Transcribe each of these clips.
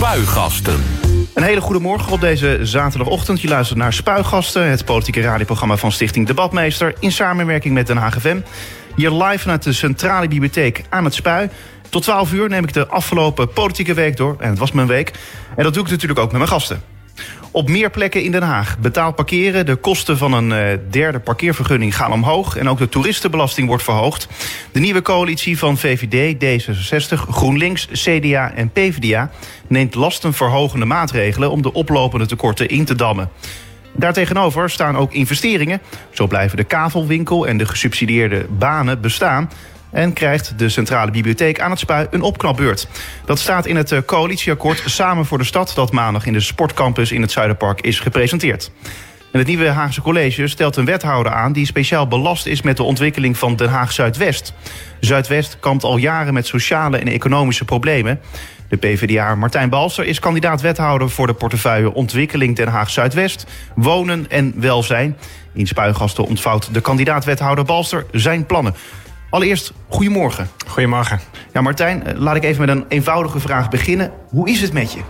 Spuigasten. Een hele goede morgen op deze zaterdagochtend. Je luistert naar Spuigasten, het politieke radioprogramma van Stichting Debatmeester... in samenwerking met Den Haag. Hier live vanuit de Centrale Bibliotheek aan het Spui. Tot 12 uur neem ik de afgelopen politieke week door. En het was mijn week. En dat doe ik natuurlijk ook met mijn gasten. Op meer plekken in Den Haag betaald parkeren. De kosten van een uh, derde parkeervergunning gaan omhoog. En ook de toeristenbelasting wordt verhoogd. De nieuwe coalitie van VVD, D66, GroenLinks, CDA en PvdA... neemt lastenverhogende maatregelen om de oplopende tekorten in te dammen. Daartegenover staan ook investeringen. Zo blijven de kavelwinkel en de gesubsidieerde banen bestaan en krijgt de Centrale Bibliotheek aan het Spui een opknapbeurt. Dat staat in het coalitieakkoord Samen voor de Stad... dat maandag in de sportcampus in het Zuiderpark is gepresenteerd. En het nieuwe Haagse college stelt een wethouder aan... die speciaal belast is met de ontwikkeling van Den Haag Zuidwest. Zuidwest kampt al jaren met sociale en economische problemen. De PvdA Martijn Balser is kandidaat wethouder voor de portefeuille Ontwikkeling Den Haag Zuidwest, Wonen en Welzijn. In Spuigasten ontvouwt de kandidaat wethouder Balser zijn plannen. Allereerst, goedemorgen. Goedemorgen. Ja, Martijn, laat ik even met een eenvoudige vraag beginnen. Hoe is het met je?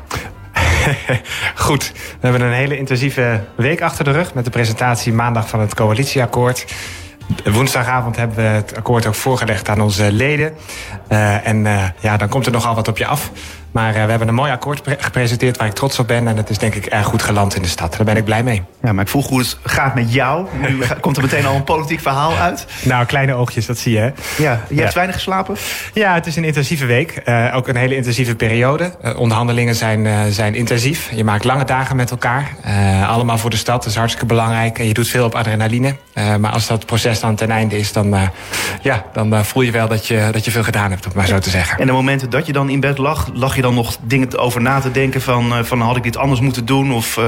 Goed. We hebben een hele intensieve week achter de rug... met de presentatie maandag van het coalitieakkoord. Woensdagavond hebben we het akkoord ook voorgelegd aan onze leden. Uh, en uh, ja, dan komt er nogal wat op je af. Maar uh, we hebben een mooi akkoord gepresenteerd waar ik trots op ben. En het is denk ik erg goed geland in de stad. Daar ben ik blij mee. Ja, maar ik vroeg hoe het gaat met jou. Nu komt er meteen al een politiek verhaal uit. Nou, kleine oogjes, dat zie je. Hè? Ja, je ja. hebt weinig geslapen? Ja, het is een intensieve week. Uh, ook een hele intensieve periode. Uh, onderhandelingen zijn, zijn intensief. Je maakt lange dagen met elkaar. allemaal voor de stad. Dat is hartstikke belangrijk. En je doet veel op adrenaline. maar als dat proces dan ten einde is, dan, ja, dan voel je wel dat je, dat je veel gedaan hebt, om maar zo te zeggen. En de momenten dat je dan in bed lag, lag je je dan nog dingen over na te denken van, uh, van had ik dit anders moeten doen? Of, uh,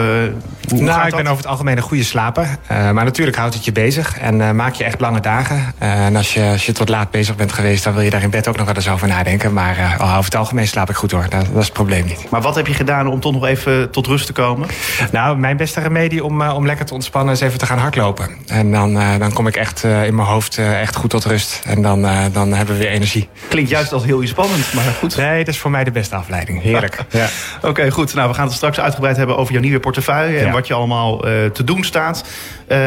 hoe nou, ik ben over het algemeen een goede slaper. Uh, maar natuurlijk houdt het je bezig en maak je echt lange dagen. en als je, als je tot laat bezig bent geweest, dan wil je daar in bed ook nog wel eens over nadenken. Maar over het algemeen slaap ik goed hoor. Dat, dat, is het probleem niet. Maar wat heb je gedaan om toch nog even tot rust te komen? Nou, mijn beste remedie om, om lekker te ontspannen is even te gaan hardlopen. En dan, dan kom ik echt in mijn hoofd echt goed tot rust. En dan, dan hebben we weer energie. Klinkt juist als heel spannend, maar goed. Nee, dat is voor mij de beste afleiding. Heerlijk. Ja. Oké, okay, goed. Nou, we gaan het straks uitgebreid hebben over jouw nieuwe portefeuille... en wat je allemaal uh, te doen staat. Uh,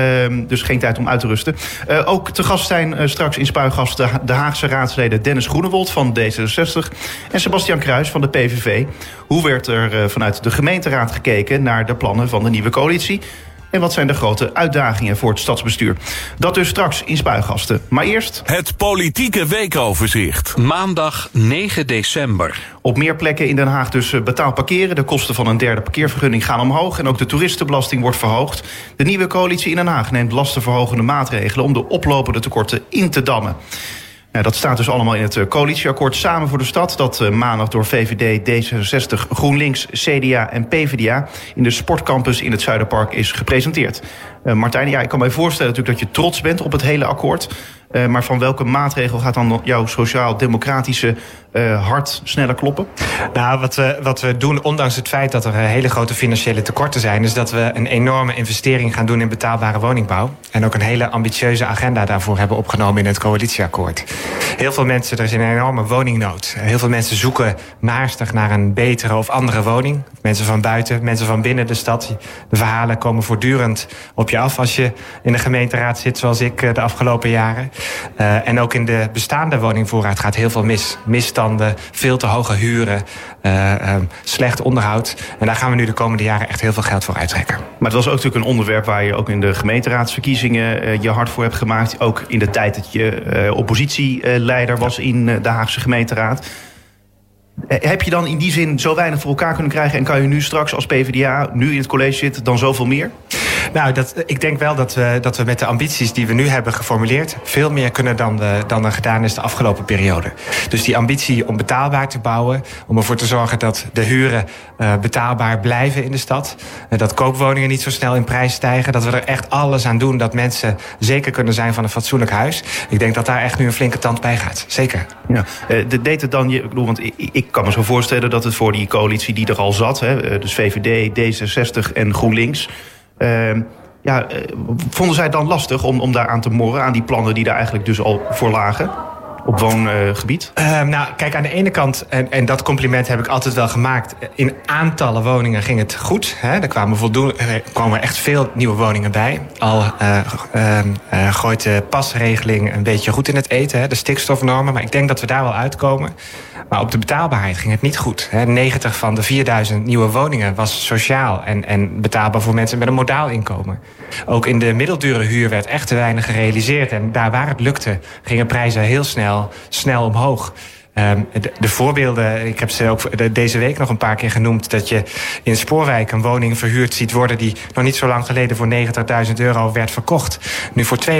dus geen tijd om uit te rusten. Uh, ook te gast zijn straks in Spuigast de, de, Haagse raadsleden Dennis Groenewold van D66... en Sebastian Kruis van de PVV. Hoe werd er vanuit de gemeenteraad gekeken naar de plannen van de nieuwe coalitie... En wat zijn de grote uitdagingen voor het stadsbestuur? Dat dus straks in Spuigasten. Maar eerst... Het politieke weekoverzicht. Maandag 9 december. Op meer plekken in Den Haag dus betaald parkeren. De kosten van een derde parkeervergunning gaan omhoog. En ook de toeristenbelasting wordt verhoogd. De nieuwe coalitie in Den Haag neemt lastenverhogende maatregelen... om de oplopende tekorten in te dammen. Dat staat dus allemaal in het coalitieakkoord Samen voor de Stad... dat uh, maandag door VVD, D66, GroenLinks, CDA en PvdA... in de sportcampus in het Zuiderpark is gepresenteerd. Uh, Martijn, ja, ik kan mij voorstellen natuurlijk dat je trots bent op het hele akkoord... Uh, maar van welke maatregel gaat dan jouw sociaal-democratische uh, hart sneller kloppen? Nou, wat we, wat we doen, ondanks het feit dat er hele grote financiële tekorten zijn... is dat we een enorme investering gaan doen in betaalbare woningbouw. En ook een hele ambitieuze agenda daarvoor hebben opgenomen in het coalitieakkoord. Heel veel mensen, er is een enorme woningnood. Heel veel mensen zoeken naastig naar een betere of andere woning. Mensen van buiten, mensen van binnen de stad. De verhalen komen voortdurend op je af als je in de gemeenteraad zit... zoals ik de afgelopen jaren. Uh, en ook in de bestaande woningvoorraad gaat heel veel mis. Misstanden, veel te hoge huren, uh, uh, slecht onderhoud. En daar gaan we nu de komende jaren echt heel veel geld voor uittrekken. Maar het was ook natuurlijk een onderwerp waar je ook in de gemeenteraadsverkiezingen je hard voor hebt gemaakt. Ook in de tijd dat je oppositieleider was in de Haagse gemeenteraad. Heb je dan in die zin zo weinig voor elkaar kunnen krijgen... en kan je nu straks als PvdA, nu in het college zit, dan zoveel meer? Nou, dat, ik denk wel dat we, dat we met de ambities die we nu hebben geformuleerd... veel meer kunnen dan, dan er gedaan is de afgelopen periode. Dus die ambitie om betaalbaar te bouwen... om ervoor te zorgen dat de huren uh, betaalbaar blijven in de stad... Uh, dat koopwoningen niet zo snel in prijs stijgen... dat we er echt alles aan doen dat mensen zeker kunnen zijn van een fatsoenlijk huis. Ik denk dat daar echt nu een flinke tand bij gaat. Zeker. Uh, de deed het dan... Je, want ik, ik kan me zo voorstellen dat het voor die coalitie die er al zat... Hè, dus VVD, D66 en GroenLinks... Uh, ja, uh, vonden zij het dan lastig om, om daar aan te morren... aan die plannen die daar eigenlijk dus al voor lagen? op woongebied? Uh, nou, kijk, aan de ene kant, en, en dat compliment heb ik altijd wel gemaakt... in aantallen woningen ging het goed. Hè? Er kwamen, voldoende, kwamen echt veel nieuwe woningen bij. Al uh, uh, gooit de pasregeling een beetje goed in het eten, hè? de stikstofnormen. Maar ik denk dat we daar wel uitkomen. Maar op de betaalbaarheid ging het niet goed. Hè? 90 van de 4000 nieuwe woningen was sociaal... En, en betaalbaar voor mensen met een modaal inkomen. Ook in de middeldure huur werd echt te weinig gerealiseerd. En daar waar het lukte, gingen prijzen heel snel, snel omhoog. Um, de, de, voorbeelden, ik heb ze ook deze week nog een paar keer genoemd... dat je in Spoorwijk een woning verhuurd ziet worden... die nog niet zo lang geleden voor 90.000 euro werd verkocht. Nu voor 2.500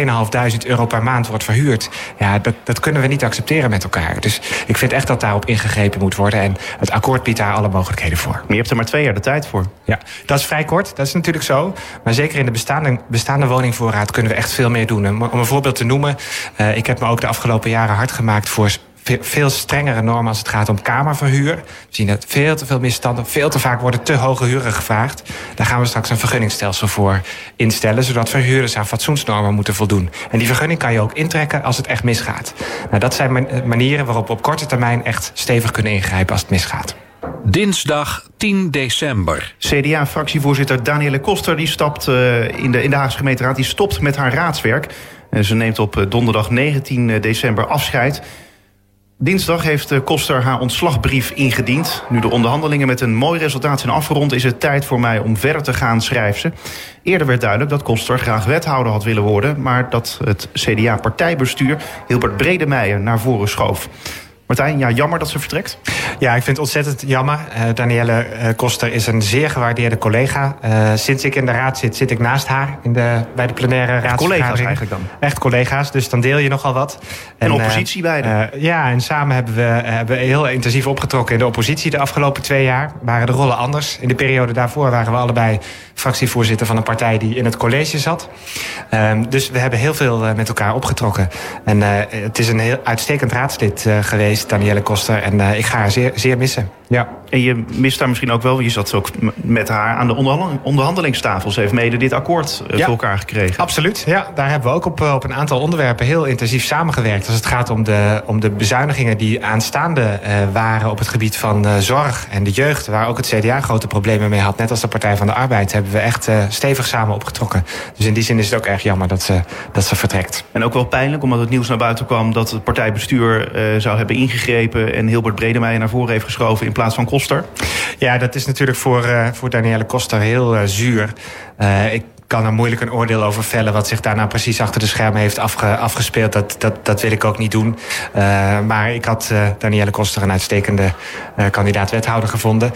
euro per maand wordt verhuurd. Ja, dat, dat kunnen we niet accepteren met elkaar. Dus ik vind echt dat daarop ingegrepen moet worden. En het akkoord biedt daar alle mogelijkheden voor. Maar je hebt er maar twee jaar de tijd voor. Ja, dat is vrij kort. Dat is natuurlijk zo. Maar zeker in de bestaande, bestaande woningvoorraad kunnen we echt veel meer doen. Om een voorbeeld te noemen... Uh, ik heb me ook de afgelopen jaren hard gemaakt voor veel strengere normen als het gaat om kamerverhuur. We zien dat veel te veel misstanden, veel te vaak worden te hoge huren gevraagd. Daar gaan we straks een vergunningstelsel voor instellen, zodat verhuurders aan fatsoensnormen moeten voldoen. En die vergunning kan je ook intrekken als het echt misgaat. Nou, dat zijn manieren waarop we op korte termijn echt stevig kunnen ingrijpen als het misgaat. Dinsdag 10 december. CDA-fractievoorzitter Danielle Koster die stapt uh, in, de, in de Haagse gemeenteraad. Die stopt met haar raadswerk. En ze neemt op uh, donderdag 19 december afscheid. Dinsdag heeft Koster haar ontslagbrief ingediend. Nu de onderhandelingen met een mooi resultaat zijn afgerond... is het tijd voor mij om verder te gaan, schrijft ze. Eerder werd duidelijk dat Koster graag wethouder had willen worden... maar dat het CDA-partijbestuur Hilbert Bredemeijer naar voren schoof. Martijn, ja, jammer dat ze vertrekt. Ja, ik vind het ontzettend jammer. Uh, Danielle uh, Koster is een zeer gewaardeerde collega. Uh, sinds ik in de raad zit, zit ik naast haar in de, bij de plenaire raadsvergadering. Collega's eigenlijk dan? Echt collega's, dus dan deel je nogal wat. En, oppositie beide? ja, en samen hebben we, hebben heel intensief opgetrokken in de oppositie de afgelopen twee jaar. Waren de rollen anders. In de periode daarvoor waren we allebei fractievoorzitter van een partij die in het college zat. Ehm, dus we hebben heel veel met elkaar opgetrokken. En het is een heel uitstekend raadslid geweest Danielle Koster. En uh, ik ga haar zeer, zeer missen. Ja. En je mist daar misschien ook wel, je zat ook met haar aan de onderhandelingstafel. Ze heeft mede dit akkoord uh, voor elkaar gekregen. Absoluut, ja. Daar hebben we ook op, eh, op een aantal onderwerpen heel intensief samengewerkt. Als het gaat om de, om de bezuinigingen die aanstaande uh, waren op het gebied van zorg en de jeugd. Waar ook het CDA grote problemen mee had. Net als de Partij van de Arbeid hebben we echt stevig samen opgetrokken. Dus in die zin is het ook erg jammer dat ze, dat ze vertrekt. En ook wel pijnlijk, omdat het nieuws naar buiten kwam dat het partijbestuur zou hebben ingegrepen en Hilbert Bredemeijer naar voren heeft geschoven in plaats van Koster. Ja, dat is natuurlijk voor, uh, voor Danielle Koster heel uh, zuur. Uh, ik kan er moeilijk een oordeel over vellen wat zich daarna precies achter de schermen heeft afge, afgespeeld. Dat, dat, dat wil ik ook niet doen. Uh, maar ik had uh, Danielle Koster een uitstekende uh, kandidaat wethouder gevonden.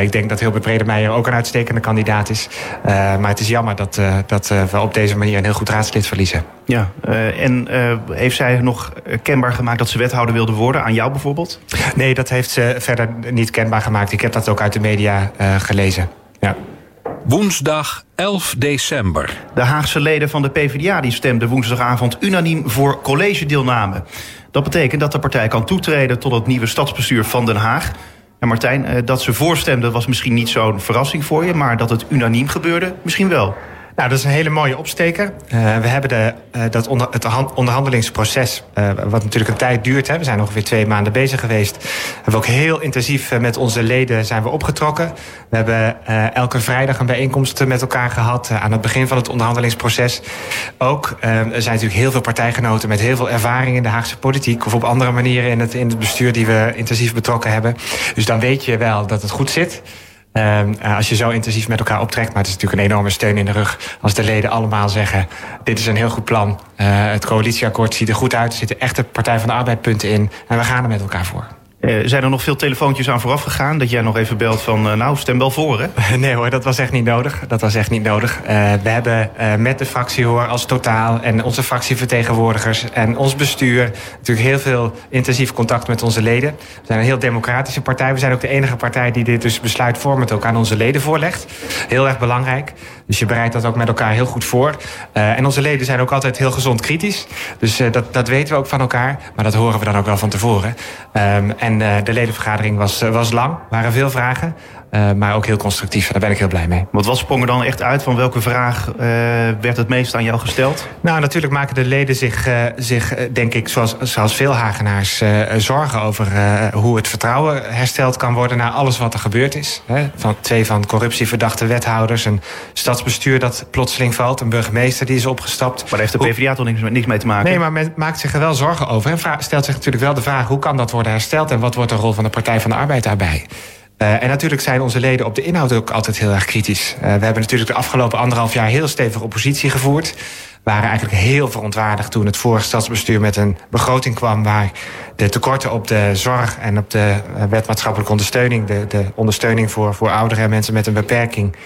ik denk dat Hilbert Bredemeijer ook een uitstekende kandidaat is. maar het is jammer dat, dat we op deze manier een heel goed raadslid verliezen. Ja, en heeft zij nog kenbaar gemaakt dat ze wethouder wilde worden? Aan jou bijvoorbeeld? Nee, dat heeft ze verder niet kenbaar gemaakt. Ik heb dat ook uit de media gelezen. Ja. Woensdag 11 december. De Haagse leden van de PvdA die stemden woensdagavond unaniem voor collegedeelname. Dat betekent dat de partij kan toetreden tot het nieuwe stadsbestuur van Den Haag. En Martijn, eh, dat ze voorstemden was misschien niet zo'n verrassing voor je, maar dat het unaniem gebeurde, misschien wel. Nou, dat is een hele mooie opsteker. Uh, we hebben de, uh, dat onder, het onderhandelingsproces, uh, wat natuurlijk een tijd duurt. Hè, we zijn ongeveer twee maanden bezig geweest. Hebben we ook heel intensief met onze leden zijn we opgetrokken. We hebben elke vrijdag een bijeenkomst met elkaar gehad aan het begin van het onderhandelingsproces. Ook er zijn natuurlijk heel veel partijgenoten met heel veel ervaring in de Haagse politiek of op andere manieren in het, in het bestuur die we intensief betrokken hebben. Dus dan weet je wel dat het goed zit. Um, als je zo intensief met elkaar optrekt. Maar het is natuurlijk een enorme steun in de rug. Als de leden allemaal zeggen: Dit is een heel goed plan. Uh, het coalitieakkoord ziet er goed uit. Er zitten echte Partij van de Arbeid punten in. En we gaan er met elkaar voor. Uh, zijn er nog veel telefoontjes aan vooraf gegaan? Dat jij nog even belt van, uh, nou, stem wel voor, hè? nee hoor, dat was echt niet nodig. Dat was echt niet nodig. Uh, we hebben met de fractie hoor als totaal... en onze fractievertegenwoordigers en ons bestuur... natuurlijk heel veel intensief contact met onze leden. We zijn een heel democratische partij. We zijn ook de enige partij die dit dus besluitvormend ook aan onze leden voorlegt. Heel erg belangrijk. Dus je bereidt dat ook met elkaar heel goed voor. en onze leden zijn ook altijd heel gezond kritisch. Dus dat, dat weten we ook van elkaar. Maar dat horen we dan ook wel van tevoren. Um, en En de ledenvergadering was, was lang, waren veel vragen. Uh, maar ook heel constructief. Daar ben ik heel blij mee. Want wat sprong er dan echt uit? Van welke vraag uh, werd het meest aan jou gesteld? Nou, natuurlijk maken de leden zich, uh, zich denk ik, zoals, zoals veel Hagenaars, zorgen over hoe het vertrouwen hersteld kan worden na alles wat er gebeurd is. Hè? Van twee van corruptieverdachte wethouders, een stadsbestuur dat plotseling valt, een burgemeester die is opgestapt. Maar daar heeft de PvdA toch niks, niks mee te maken? Nee, maar men maakt zich er wel zorgen over. En stelt zich natuurlijk wel de vraag: hoe kan dat worden hersteld en wat wordt de rol van de Partij van de Arbeid daarbij? Uh, en natuurlijk zijn onze leden op de inhoud ook altijd heel erg kritisch. Uh, we hebben natuurlijk de afgelopen anderhalf jaar heel stevig oppositie gevoerd. Waren eigenlijk heel verontwaardigd toen het vorige stadsbestuur met een begroting kwam... waar de tekorten op de zorg en op de uh, wetmaatschappelijke ondersteuning... de, de ondersteuning voor, voor ouderen en mensen met een beperking...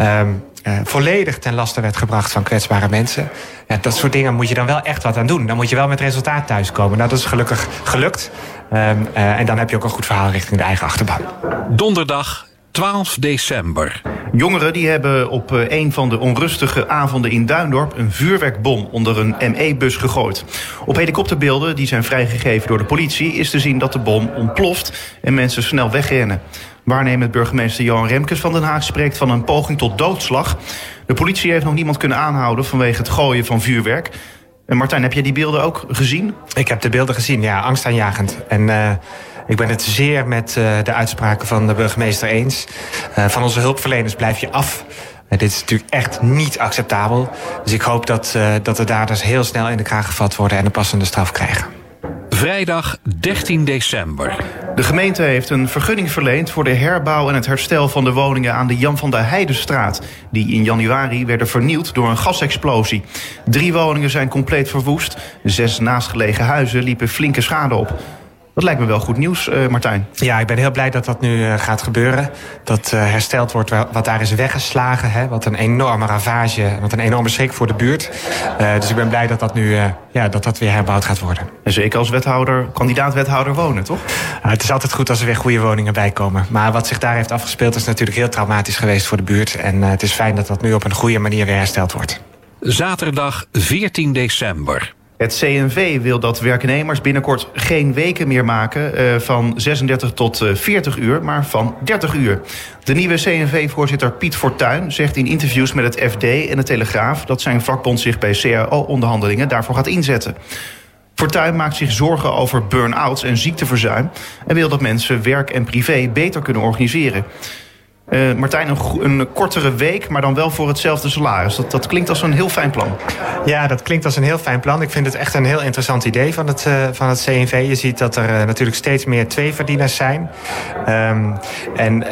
Um, uh, volledig ten laste werd gebracht van kwetsbare mensen. Ja, dat soort dingen moet je dan wel echt wat aan doen. Dan moet je wel met resultaat thuiskomen. Nou, dat is gelukkig gelukt. Um, uh, en dan heb je ook een goed verhaal richting de eigen achterban. Donderdag 12 december. Jongeren die hebben op een van de onrustige avonden in Duindorp een vuurwerkbom onder een ME-bus gegooid. Op helikopterbeelden die zijn vrijgegeven door de politie is te zien dat de bom ontploft en mensen snel wegrennen. Waarnemend burgemeester Johan Remkes van Den Haag spreekt van een poging tot doodslag. De politie heeft nog niemand kunnen aanhouden vanwege het gooien van vuurwerk. En Martijn, heb jij die beelden ook gezien? Ik heb de beelden gezien, ja, angstaanjagend. En uh, ik ben het zeer met uh, de uitspraken van de burgemeester eens. Uh, van onze hulpverleners blijf je af. dit is natuurlijk echt niet acceptabel. Dus ik hoop dat, dat de daders heel snel in de kraag gevat worden en een passende straf krijgen. Vrijdag 13 december. De gemeente heeft een vergunning verleend voor de herbouw en het herstel van de woningen aan de Jan van der Heidenstraat. Die in januari werden vernield door een gasexplosie. Drie woningen zijn compleet verwoest. Zes naastgelegen huizen liepen flinke schade op. Dat lijkt me wel goed nieuws, uh, Martijn. Ja, ik ben heel blij dat dat nu uh, gaat gebeuren. Dat uh, hersteld wordt wat daar is weggeslagen. Hè, wat een enorme ravage, wat een enorme schrik voor de buurt. dus ik ben blij dat dat nu ja, dat dat weer herbouwd gaat worden. En zeker als wethouder, kandidaat-wethouder wonen, toch? het is altijd goed als er weer goede woningen bij komen. Maar wat zich daar heeft afgespeeld is natuurlijk heel traumatisch geweest voor de buurt. En het is fijn dat dat nu op een goede manier weer hersteld wordt. Zaterdag 14 december. Het CNV wil dat werknemers binnenkort geen weken meer maken uh, van 36 tot uh, 40 uur, maar van 30 uur. De nieuwe CNV-voorzitter Piet Fortuyn zegt in interviews met het FD en de Telegraaf dat zijn vakbond zich bij CAO-onderhandelingen daarvoor gaat inzetten. Fortuyn maakt zich zorgen over burn-outs en ziekteverzuim en wil dat mensen werk en privé beter kunnen organiseren. Uh, Martijn, een, een, kortere week, maar dan wel voor hetzelfde salaris. Dat, dat klinkt als een heel fijn plan. Ja, dat klinkt als een heel fijn plan. Ik vind het echt een heel interessant idee van het, uh, van het CNV. Je ziet dat er uh, natuurlijk steeds meer tweeverdieners zijn. Um, en,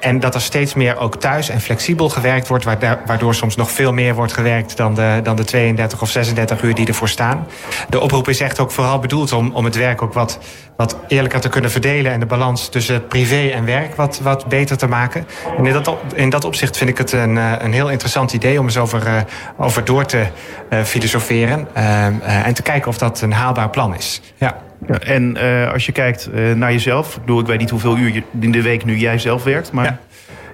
en dat er steeds meer ook thuis en flexibel gewerkt wordt... waardoor soms nog veel meer wordt gewerkt dan de, dan de 32 of 36 uur die ervoor staan. De oproep is echt ook vooral bedoeld om, om het werk ook wat, wat eerlijker te kunnen verdelen... en de balans tussen privé en werk wat, wat beter te maken. En in dat, in dat opzicht vind ik het een, eh, een heel interessant idee om eens over, uh, over door te uh, filosoferen. En te kijken of dat een haalbaar plan is. Ja. ja en als je kijkt naar jezelf, ik, bedoel, ik weet niet hoeveel uur je in de week nu jij zelf werkt, maar. Ja.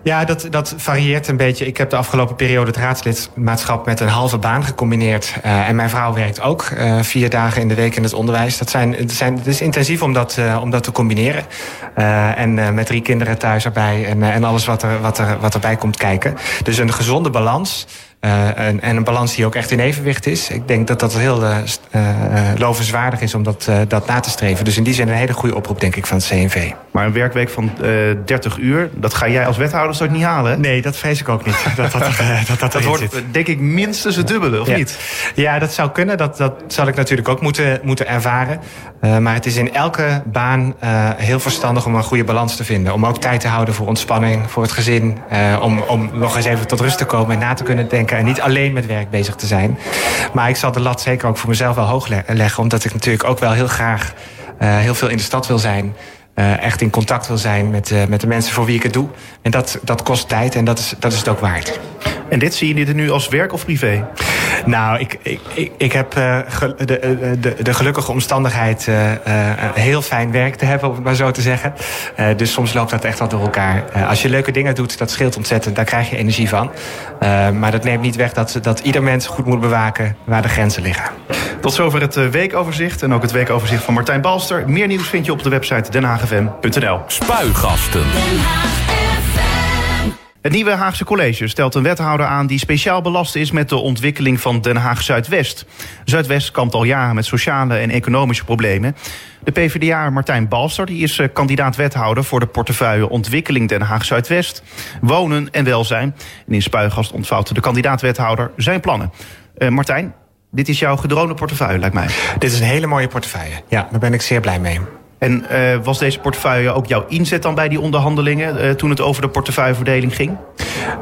Ja, dat, dat varieert een beetje. Ik heb de afgelopen periode het raadslidmaatschap met een halve baan gecombineerd. Uh, en mijn vrouw werkt ook uh, vier dagen in de week in het onderwijs. Dat zijn, het, zijn, het is intensief om dat, uh, om dat te combineren. en met drie kinderen thuis erbij en, en alles wat, er, wat, er, wat erbij komt kijken. Dus een gezonde balans. Uh, en, en, een balans die ook echt in evenwicht is. Ik denk dat dat heel uh, uh, lovenswaardig is om dat, dat na te streven. Dus in die zin een hele goede oproep, denk ik, van het CNV. Maar een werkweek van 30 uur, dat ga jij als wethouder toch niet halen? Nee, dat vrees ik ook niet. dat dat, dat, dat, dat wordt, denk ik, minstens het dubbele, of ja. niet? Ja, dat zou kunnen. Dat, dat zal ik natuurlijk ook moeten, moeten ervaren. maar het is in elke baan heel verstandig om een goede balans te vinden. Om ook tijd te houden voor ontspanning, voor het gezin. om, om nog eens even tot rust te komen en na te kunnen denken en niet alleen met werk bezig te zijn. Maar ik zal de lat zeker ook voor mezelf wel hoog leggen. Omdat ik natuurlijk ook wel heel graag uh, heel veel in de stad wil zijn. Uh, echt in contact wil zijn met, uh, met de mensen voor wie ik het doe. En dat, dat kost tijd en dat is, dat is het ook waard. En dit zie je dit nu als werk of privé? Nou, ik, ik, ik, ik heb uh, de, de, de, gelukkige omstandigheid uh, uh, heel fijn werk te hebben, om het maar zo te zeggen. dus soms loopt dat echt wel door elkaar. als je leuke dingen doet, dat scheelt ontzettend. Daar krijg je energie van. maar dat neemt niet weg dat, dat ieder mens goed moet bewaken waar de grenzen liggen. Tot zover het weekoverzicht en ook het weekoverzicht van Martijn Balster. Meer nieuws vind je op de website denhagfm.nl. Spuigasten. Het nieuwe Haagse college stelt een wethouder aan die speciaal belast is met de ontwikkeling van Den Haag Zuidwest. Zuidwest kampt al jaren met sociale en economische problemen. De PvdA Martijn Balster die is eh, kandidaat wethouder voor de portefeuille Ontwikkeling Den Haag Zuidwest, Wonen en Welzijn. En in Spuigast ontvouwt de kandidaat wethouder zijn plannen. Uh, Martijn, dit is jouw gedroomde portefeuille, lijkt mij. Dit is een hele mooie portefeuille. Ja, daar ben ik zeer blij mee. En uh, was deze portefeuille ook jouw inzet dan bij die onderhandelingen... Uh, toen het over de portefeuilleverdeling ging?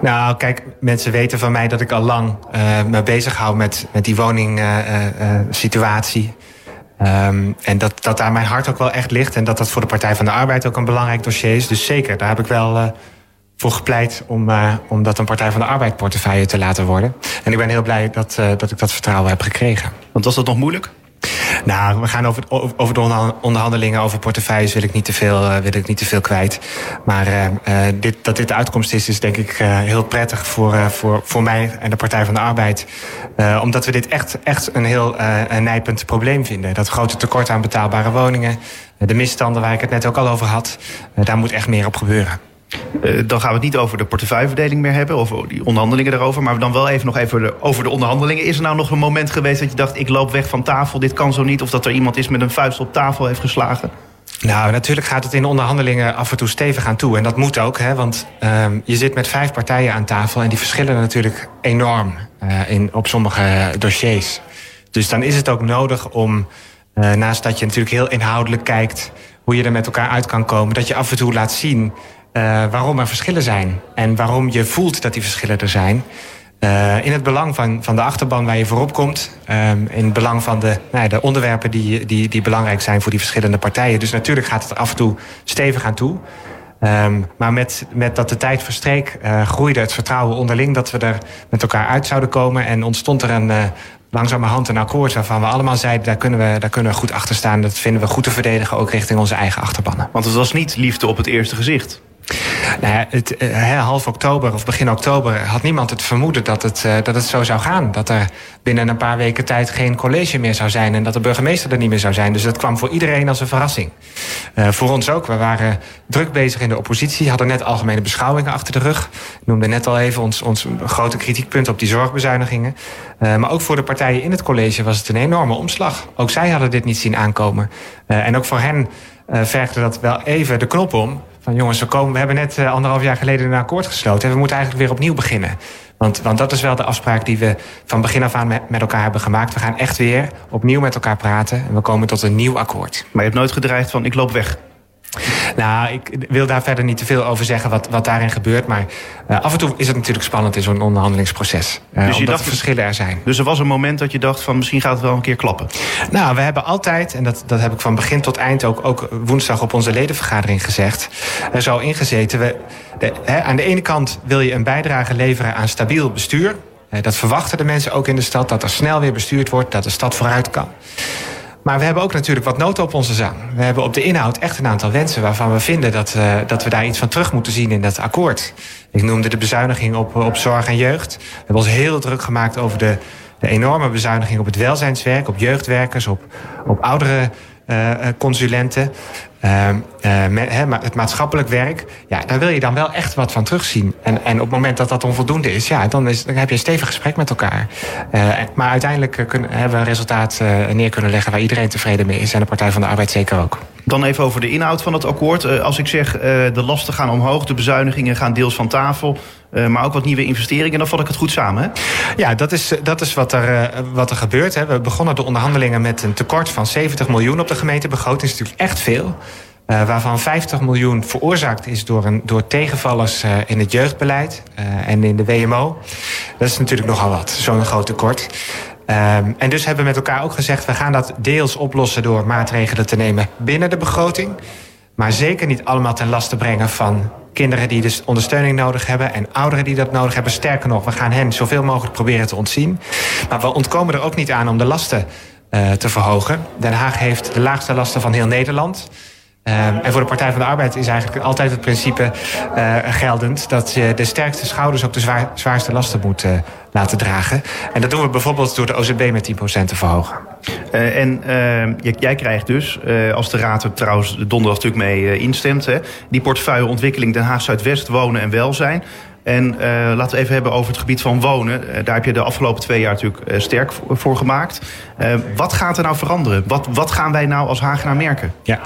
Nou, kijk, mensen weten van mij dat ik al lang uh, me bezighoud met, met die woningsituatie. Um, en dat, dat daar mijn hart ook wel echt ligt. En dat dat voor de Partij van de Arbeid ook een belangrijk dossier is. Dus zeker, daar heb ik wel voor gepleit om, om dat een Partij van de Arbeid portefeuille te laten worden. En ik ben heel blij dat, dat ik dat vertrouwen heb gekregen. Want was dat nog moeilijk? Nou, we gaan over, over de onderhandelingen over portefeuilles wil ik niet te veel, uh, wil ik niet te veel kwijt. Maar uh, dit, dat dit de uitkomst is, is denk ik heel prettig voor, voor, voor mij en de Partij van de Arbeid. omdat we dit echt, echt een heel nijpend probleem vinden. Dat grote tekort aan betaalbare woningen, de misstanden waar ik het net ook al over had, daar moet echt meer op gebeuren. Uh, dan gaan we het niet over de portefeuilleverdeling meer hebben, of die onderhandelingen daarover. Maar dan wel even nog even over de onderhandelingen. Is er nou nog een moment geweest dat je dacht: ik loop weg van tafel, dit kan zo niet? Of dat er iemand is met een vuist op tafel heeft geslagen? Nou, natuurlijk gaat het in onderhandelingen af en toe stevig aan toe. En dat moet ook, hè, want uh, je zit met vijf partijen aan tafel... en die verschillen natuurlijk enorm uh, in, op sommige dossiers. Dus dan is het ook nodig om, uh, naast dat je natuurlijk heel inhoudelijk kijkt... hoe je er met elkaar uit kan komen, dat je af en toe laat zien waarom er verschillen zijn. En waarom je voelt dat die verschillen er zijn. Uh, in het belang van, van de achterban waar je voorop komt. Um, in het belang van de, nou ja, de onderwerpen die, die, die belangrijk zijn voor die verschillende partijen. Dus natuurlijk gaat het af en toe stevig aan toe. Um, maar met, met dat de tijd verstreek, uh, groeide het vertrouwen onderling dat we er met elkaar uit zouden komen. En ontstond er een langzamerhand een akkoord waarvan we allemaal zeiden: daar kunnen, we, daar kunnen we goed achter staan. Dat vinden we goed te verdedigen, ook richting onze eigen achterbannen. Want het was niet liefde op het eerste gezicht. Nou uh, half oktober of begin oktober had niemand het vermoeden dat het, uh, dat het zo zou gaan. Dat er binnen een paar weken tijd geen college meer zou zijn en dat de burgemeester er niet meer zou zijn. Dus dat kwam voor iedereen als een verrassing. Uh, voor ons ook. We waren druk bezig in de oppositie, hadden net algemene beschouwingen achter de rug. Ik noemde net al even ons, ons grote kritiekpunt op die zorgbezuinigingen. maar ook voor de partijen in het college was het een enorme omslag. Ook zij hadden dit niet zien aankomen. en ook voor hen vergde dat wel even de knop om van jongens, we, komen, we hebben net uh, anderhalf jaar geleden een akkoord gesloten... en we moeten eigenlijk weer opnieuw beginnen. Want, want dat is wel de afspraak die we van begin af aan met, met elkaar hebben gemaakt. We gaan echt weer opnieuw met elkaar praten en we komen tot een nieuw akkoord. Maar je hebt nooit gedreigd van ik loop weg? Nou, ik wil daar verder niet te veel over zeggen wat, wat daarin gebeurt. Maar uh, af en toe is het natuurlijk spannend in zo'n onderhandelingsproces. Uh, dus je dacht, verschillen er zijn. Dus er was een moment dat je dacht van misschien gaat het wel een keer klappen? Nou, we hebben altijd, en dat, dat heb ik van begin tot eind ook, ook woensdag op onze ledenvergadering gezegd. Er zo ingezeten. We, de, aan de ene kant wil je een bijdrage leveren aan stabiel bestuur. Dat verwachten de mensen ook in de stad, dat er snel weer bestuurd wordt, dat de stad vooruit kan. Maar we hebben ook natuurlijk wat noten op onze zang. We hebben op de inhoud echt een aantal wensen waarvan we vinden dat, uh, dat we daar iets van terug moeten zien in dat akkoord. Ik noemde de bezuiniging op, op zorg en jeugd. We hebben ons heel druk gemaakt over de, de enorme bezuiniging op het welzijnswerk, op jeugdwerkers, op, op oudere uh, consulenten. Uh, uh, het maatschappelijk werk, ja, daar wil je dan wel echt wat van terugzien. En, en op het moment dat dat onvoldoende is, ja, dan, is, dan heb je een stevig gesprek met elkaar. Maar uiteindelijk kunnen, hebben we een resultaat neer kunnen leggen waar iedereen tevreden mee is. En de Partij van de Arbeid zeker ook. Dan even over de inhoud van het akkoord. als ik zeg de lasten gaan omhoog, de bezuinigingen gaan deels van tafel. Uh, maar ook wat nieuwe investeringen. Dan vat ik het goed samen. Hè? Ja, dat is, dat is wat, er, uh, wat er gebeurt. Hè. We begonnen de onderhandelingen met een tekort van 70 miljoen op de gemeentebegroting. Dat is natuurlijk echt veel. Waarvan 50 miljoen veroorzaakt is door, een, door tegenvallers in het jeugdbeleid en in de WMO. Dat is natuurlijk nogal wat, zo'n groot tekort. Um, en dus hebben we met elkaar ook gezegd... we gaan dat deels oplossen door maatregelen te nemen binnen de begroting. Maar zeker niet allemaal ten laste brengen van kinderen die dus ondersteuning nodig hebben en ouderen die dat nodig hebben. Sterker nog, we gaan hen zoveel mogelijk proberen te ontzien. Maar we ontkomen er ook niet aan om de lasten uh, te verhogen. Den Haag heeft de laagste lasten van heel Nederland. Um, en voor de Partij van de Arbeid is eigenlijk altijd het principe uh, geldend dat je de sterkste schouders ook de zwaar, zwaarste lasten moet laten dragen. En dat doen we bijvoorbeeld door de OZB met 10% te verhogen. Uh, en jij krijgt dus, als de Raad er trouwens donderdag natuurlijk mee instemt, hè, die portefeuille ontwikkeling Den Haag Zuidwest wonen en welzijn. En laten we even hebben over het gebied van wonen. Daar heb je de afgelopen twee jaar natuurlijk sterk voor gemaakt. wat gaat er nou veranderen? Wat, wat gaan wij nou als Hagenaar merken? Ja,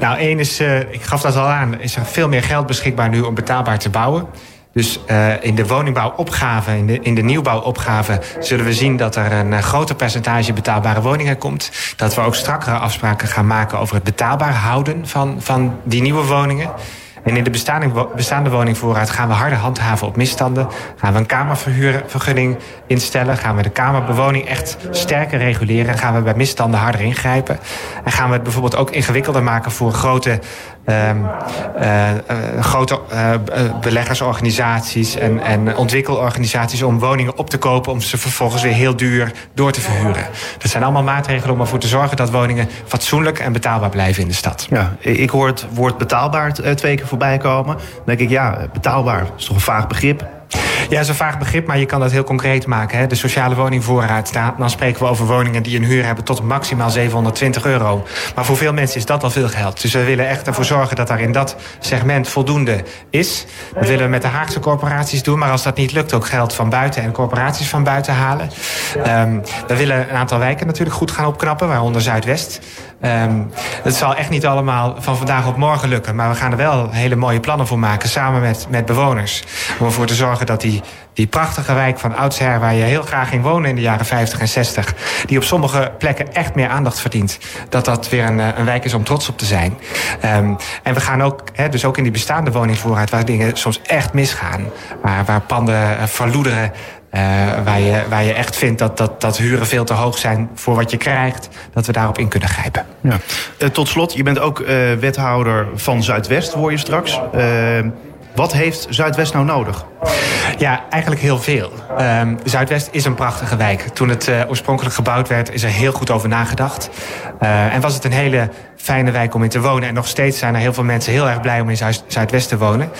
nou één is, ik gaf dat al aan, is er veel meer geld beschikbaar nu om betaalbaar te bouwen. Dus in de woningbouwopgave, in de, in de nieuwbouwopgave... zullen we zien dat er een groter percentage betaalbare woningen komt. Dat we ook strakkere afspraken gaan maken over het betaalbaar houden van, van die nieuwe woningen. En in de bestaande woningvoorraad gaan we harder handhaven op misstanden. Gaan we een kamervergunning instellen. Gaan we de kamerbewoning echt sterker reguleren. Gaan we bij misstanden harder ingrijpen. En gaan we het bijvoorbeeld ook ingewikkelder maken voor grote uh, uh, grote uh, beleggersorganisaties en, en ontwikkelorganisaties om woningen op te kopen om ze vervolgens weer heel duur door te verhuren. Dat zijn allemaal maatregelen om ervoor te zorgen dat woningen fatsoenlijk en betaalbaar blijven in de stad. Ja, ik hoor het woord betaalbaar twee keer voorbij komen. Dan denk ik, ja, betaalbaar is toch een vaag begrip. Ja, dat is een vaag begrip, maar je kan dat heel concreet maken. Hè. De sociale woningvoorraad, dan spreken we over woningen die een huur hebben tot maximaal 720 euro. Maar voor veel mensen is dat al veel geld. Dus we willen echt ervoor zorgen dat daar in dat segment voldoende is. Dat willen we met de Haagse corporaties doen, maar als dat niet lukt, ook geld van buiten en corporaties van buiten halen. Um, we willen een aantal wijken natuurlijk goed gaan opknappen, waaronder Zuidwest. Um, het zal echt niet allemaal van vandaag op morgen lukken. Maar we gaan er wel hele mooie plannen voor maken. Samen met, met bewoners. Om ervoor te zorgen dat die, die prachtige wijk van oudsher... waar je heel graag ging wonen in de jaren 50 en 60... die op sommige plekken echt meer aandacht verdient... dat dat weer een, een wijk is om trots op te zijn. Um, en we gaan ook, dus ook in die bestaande woningvoorraad... waar dingen soms echt misgaan. Waar, waar panden uh, verloederen... Uh, waar, je, waar je echt vindt dat, dat, dat huren veel te hoog zijn voor wat je krijgt, dat we daarop in kunnen grijpen. Ja. Uh, tot slot, je bent ook uh, wethouder van Zuidwest, hoor je straks. Wat heeft Zuidwest nou nodig? Ja, eigenlijk heel veel. Um, Zuidwest is een prachtige wijk. Toen het uh, oorspronkelijk gebouwd werd, is er heel goed over nagedacht. Uh, en was het een hele fijne wijk om in te wonen. En nog steeds zijn er heel veel mensen heel erg blij om in Zuid Zuidwest te wonen.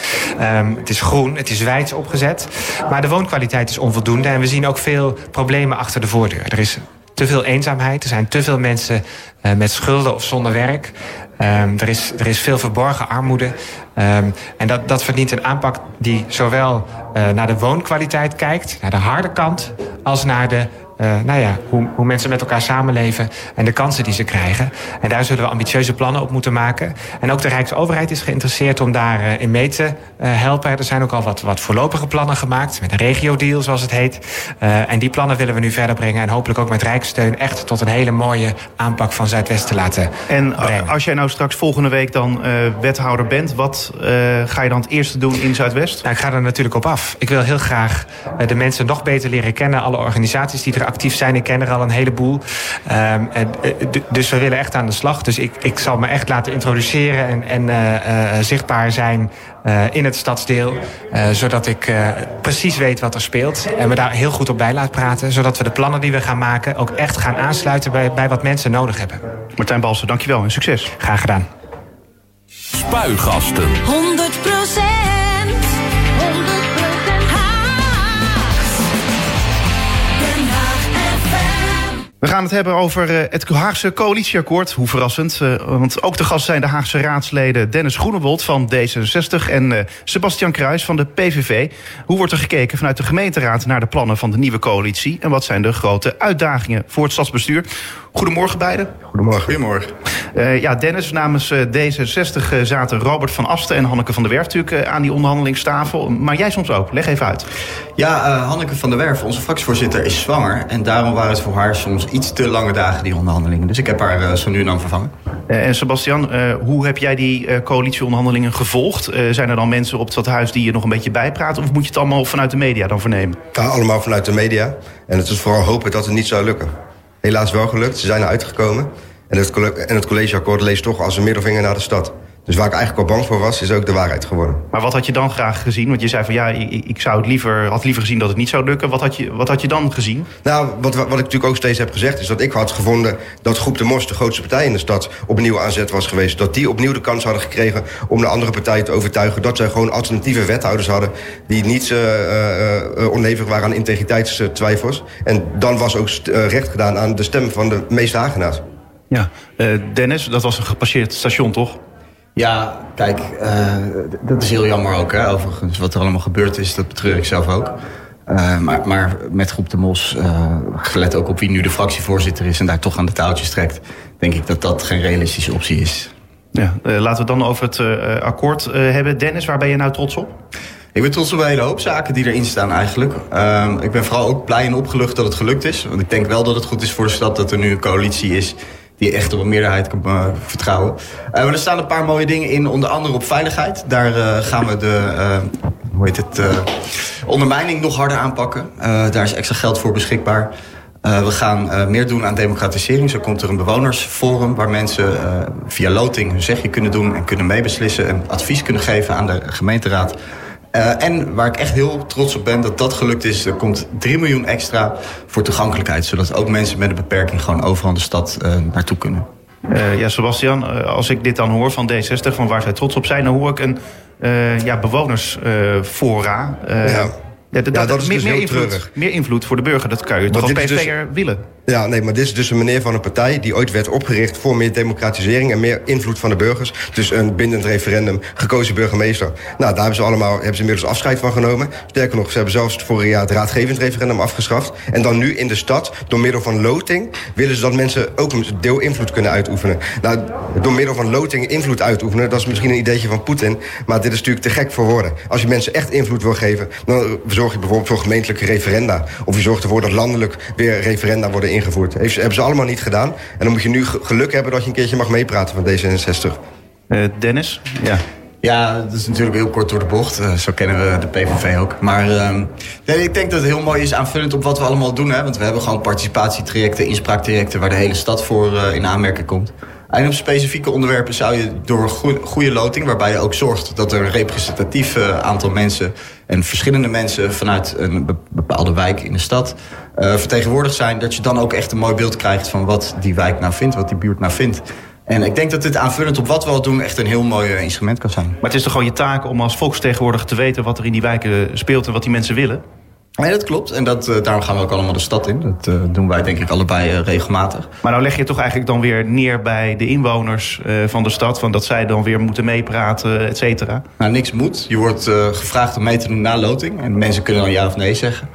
Um, het is groen, het is wijds opgezet. Maar de woonkwaliteit is onvoldoende. En we zien ook veel problemen achter de voordeur. Er is te veel eenzaamheid. Er zijn te veel mensen uh, met schulden of zonder werk. Um, er, is, er is veel verborgen armoede. Um, en dat, dat verdient een aanpak die zowel uh, naar de woonkwaliteit kijkt, naar de harde kant, als naar de nou ja, hoe, hoe mensen met elkaar samenleven en de kansen die ze krijgen. En daar zullen we ambitieuze plannen op moeten maken. En ook de Rijksoverheid is geïnteresseerd om daarin uh, mee te uh, helpen. Er zijn ook al wat, wat voorlopige plannen gemaakt, met een regio-deal zoals het heet. en die plannen willen we nu verder brengen en hopelijk ook met Rijkssteun echt tot een hele mooie aanpak van Zuidwest te laten en brengen. als jij nou straks volgende week dan wethouder bent, wat ga je dan het eerste doen in Zuidwest? Nou, ik ga er natuurlijk op af. Ik wil heel graag de mensen nog beter leren kennen, alle organisaties die er actief zijn. Ik ken er al een heleboel. Um, en, dus we willen echt aan de slag. Dus ik, ik zal me echt laten introduceren en, en uh, uh, zichtbaar zijn uh, in het stadsdeel. zodat ik precies weet wat er speelt. En me daar heel goed op bij laat praten. Zodat we de plannen die we gaan maken ook echt gaan aansluiten bij, bij wat mensen nodig hebben. Martijn Balsen, dankjewel en succes. Graag gedaan. Spuigasten. 100 We gaan het hebben over uh, het Haagse coalitieakkoord. Hoe verrassend. Uh, want ook de gast zijn de Haagse raadsleden Dennis Groenewold van D66 en uh, Sebastian Kruis van de PVV. Hoe wordt er gekeken vanuit de gemeenteraad naar de plannen van de nieuwe coalitie? En wat zijn de grote uitdagingen voor het stadsbestuur? Goedemorgen beiden. Goedemorgen. Goedemorgen. Uh, ja, Dennis, namens uh, D66 uh, zaten Robert van Asten en Hanneke van der Werf natuurlijk aan die onderhandelingstafel. Maar jij soms ook. Leg even uit. Ja, Hanneke van der Werf, onze fractievoorzitter, is zwanger. En daarom waren het voor haar soms iets te lange dagen, die onderhandelingen. Dus ik heb haar zo nu en dan vervangen. en Sebastian, hoe heb jij die coalitieonderhandelingen gevolgd? zijn er dan mensen op het huis die je nog een beetje bijpraten? Of moet je het allemaal vanuit de media dan vernemen? Ja, allemaal vanuit de media. En het is vooral hopen dat het niet zou lukken helaas wel gelukt. Ze zijn eruit gekomen. En het, collegeakkoord leest toch als een middelvinger naar de stad. Dus waar ik eigenlijk al bang voor was, is ook de waarheid geworden. Maar wat had je dan graag gezien? Want je zei van ja, ik, ik zou het liever, had liever gezien dat het niet zou lukken. Wat had je, wat had je dan gezien? Nou, wat, wat ik natuurlijk ook steeds heb gezegd... is dat ik had gevonden dat Groep de Mos, de grootste partij in de stad... opnieuw aanzet was geweest. Dat die opnieuw de kans hadden gekregen om de andere partijen te overtuigen... dat zij gewoon alternatieve wethouders hadden... die niet uh, uh, onlevig waren aan integriteitstwijfels. En dan was ook recht gedaan aan de stem van de meeste Hagenaars. Ja, Dennis, dat was een gepasseerd station, toch? Ja, kijk, uh, dat is heel jammer ook, hè, overigens. Wat er allemaal gebeurd is, dat betreur ik zelf ook. Uh, maar, maar, met Groep de Mos, uh, gelet ook op wie nu de fractievoorzitter is... en daar toch aan de touwtjes trekt... denk ik dat dat geen realistische optie is. Ja, laten we dan over het akkoord hebben. Dennis, waar ben je nou trots op? Ik ben trots op een hele hoop zaken die erin staan eigenlijk. Uh, ik ben vooral ook blij en opgelucht dat het gelukt is. Want ik denk wel dat het goed is voor de stad dat er nu een coalitie is die echt op een meerderheid kan uh, vertrouwen. Uh, maar er staan een paar mooie dingen in, onder andere op veiligheid. Daar uh, gaan we de hoe heet het, ondermijning nog harder aanpakken. daar is extra geld voor beschikbaar. we gaan meer doen aan democratisering. Zo komt er een bewonersforum waar mensen via loting hun zegje kunnen doen... en kunnen meebeslissen en advies kunnen geven aan de gemeenteraad... Uh, en waar ik echt heel trots op ben dat dat gelukt is... er komt 3 miljoen extra voor toegankelijkheid... zodat ook mensen met een beperking gewoon overal in de stad uh, naartoe kunnen. Uh, ja, Sebastian, als ik dit dan hoor van D60, van waar zij trots op zijn... dan hoor ik een ja, bewonersfora... ja. Ja, dat, ja, dat is meer, dus meer, invloed, meer, invloed, voor de burger. Dat kan je toch als dus, willen? Ja, nee, maar dit is dus een meneer van een partij... die ooit werd opgericht voor meer democratisering... en meer invloed van de burgers. Dus een bindend referendum, gekozen burgemeester. Nou, daar hebben ze allemaal hebben ze inmiddels afscheid van genomen. Sterker nog, ze hebben zelfs vorig jaar het raadgevend referendum afgeschaft. En dan nu in de stad, door middel van loting... willen ze dat mensen ook een deel invloed kunnen uitoefenen. Nou, door middel van loting invloed uitoefenen... dat is misschien een ideetje van Poetin... maar dit is natuurlijk te gek voor woorden. Als je mensen echt invloed wil geven... dan zorg je bijvoorbeeld voor gemeentelijke referenda. Of je zorgt ervoor dat landelijk weer referenda worden ingevoerd. Heeft, hebben ze allemaal niet gedaan. En dan moet je nu geluk hebben dat je een keertje mag meepraten van D66. Uh, Dennis? Ja. Ja, dat is natuurlijk heel kort door de bocht. Uh, zo kennen we de PVV ook. Maar uh, nee, ik denk dat het heel mooi is aanvullend op wat we allemaal doen. Hè? Want we hebben gewoon participatietrajecten, inspraaktrajecten... waar de hele stad voor uh, in aanmerking komt. En op specifieke onderwerpen zou je door een goede loting... waarbij je ook zorgt dat er een representatief aantal mensen... en verschillende mensen vanuit een bepaalde wijk in de stad... Uh, vertegenwoordigd zijn... dat je dan ook echt een mooi beeld krijgt van wat die wijk nou vindt... wat die buurt nou vindt. En ik denk dat dit aanvullend op wat we al doen... echt een heel mooi eh, instrument kan zijn. Maar het is toch gewoon je taak om als volksvertegenwoordiger te weten... wat er in die wijken speelt en wat die mensen willen? Nee, dat klopt. En dat, uh, daarom gaan we ook allemaal de stad in. Dat uh, doen wij denk ik allebei uh, regelmatig. Maar nou leg je toch eigenlijk dan weer neer bij de inwoners van de stad... Van dat zij dan weer moeten meepraten, et cetera? Nou, niks moet. Je wordt gevraagd om mee te doen na loting. En mensen kunnen dan ja of nee zeggen.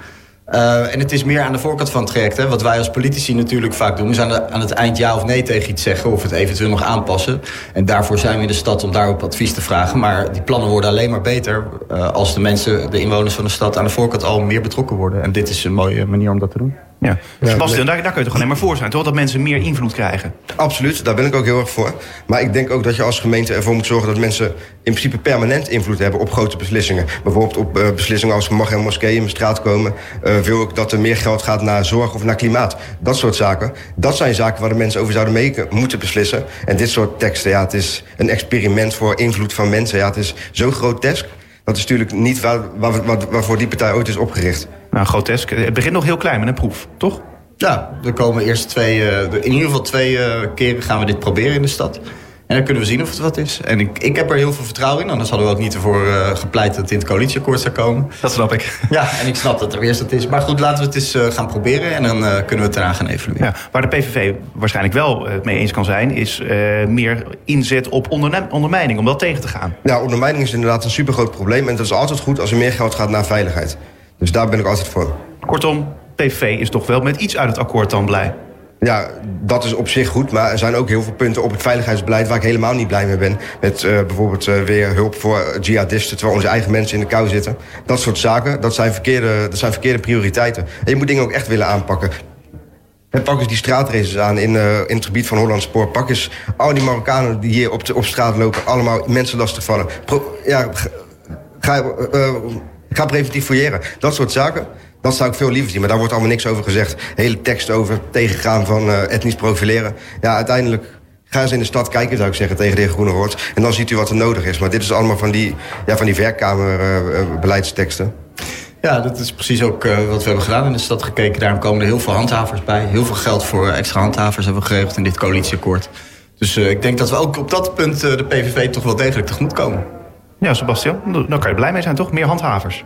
Uh, en het is meer aan de voorkant van het traject. Hè. Wat wij als politici natuurlijk vaak doen... is aan, aan, het eind ja of nee tegen iets zeggen... of het eventueel nog aanpassen. En daarvoor zijn we in de stad om daarop advies te vragen. Maar die plannen worden alleen maar beter... Uh, als de mensen, de inwoners van de stad... aan de voorkant al meer betrokken worden. En dit is een mooie manier om dat te doen. Ja. Sebastian, daar, daar kun je toch alleen maar voor zijn, toch? Dat mensen meer invloed krijgen. Absoluut, daar ben ik ook heel erg voor. Maar ik denk ook dat je als gemeente ervoor moet zorgen... dat mensen in principe permanent invloed hebben op grote beslissingen. Bijvoorbeeld op uh, beslissingen als mag een moskee in mijn straat komen... Uh, wil ik dat er meer geld gaat naar zorg of naar klimaat. Dat soort zaken. Dat zijn zaken waar de mensen over zouden mee moeten beslissen. En dit soort teksten, ja, het is een experiment voor invloed van mensen. Ja, het is zo grotesk. Dat is natuurlijk niet waar, waar, waar, waarvoor die partij ooit is opgericht. Nou, grotesk. Het begint nog heel klein met een proef, toch? Ja, er komen eerst twee, uh, in ieder geval twee uh, keren gaan we dit proberen in de stad. En dan kunnen we zien of het wat is. En ik, ik heb er heel veel vertrouwen in. Anders hadden we ook niet ervoor uh, gepleit dat het in het coalitieakkoord zou komen. Dat snap ik. Ja, en ik snap dat er eerst dat is. Maar goed, laten we het eens uh, gaan proberen. En dan uh, kunnen we het daarna gaan evalueren. Ja, waar de PVV waarschijnlijk wel het mee eens kan zijn... is meer inzet op ondermijning, om dat tegen te gaan. Ja, ondermijning is inderdaad een supergroot probleem. En dat is altijd goed als er meer geld gaat naar veiligheid. Dus daar ben ik altijd voor. Kortom, PVV is toch wel met iets uit het akkoord dan blij? Ja, dat is op zich goed. Maar er zijn ook heel veel punten op het veiligheidsbeleid... waar ik helemaal niet blij mee ben. Met uh, bijvoorbeeld uh, weer hulp voor jihadisten... terwijl onze eigen mensen in de kou zitten. Dat soort zaken, dat zijn verkeerde, dat zijn verkeerde prioriteiten. En je moet dingen ook echt willen aanpakken. En pak eens die straatraces aan in, uh, in het gebied van Hollandspoor. Pak eens al die Marokkanen die hier op, de, op straat lopen... allemaal mensen lastigvallen. Pro, ja, ga, ga preventief fouilleren. Dat soort zaken. Dat zou ik veel liever zien, maar daar wordt allemaal niks over gezegd. Hele tekst over tegengaan van uh, etnisch profileren. Ja, uiteindelijk Ga eens in de stad kijken, zou ik zeggen, tegen de heer Groenewoord. En dan ziet u wat er nodig is. Maar dit is allemaal van die, ja, van die werkkamerbeleidssteksten. Ja, dat is precies ook uh, wat we hebben gedaan in de stad gekeken. Daarom komen er heel veel handhavers bij. Heel veel geld voor extra handhavers hebben we geregeld in dit coalitieakkoord. Dus uh, ik denk dat we ook op dat punt uh, de PVV toch wel degelijk tegemoet komen. Ja, Sebastian, daar kan je blij mee zijn, toch? Meer handhavers.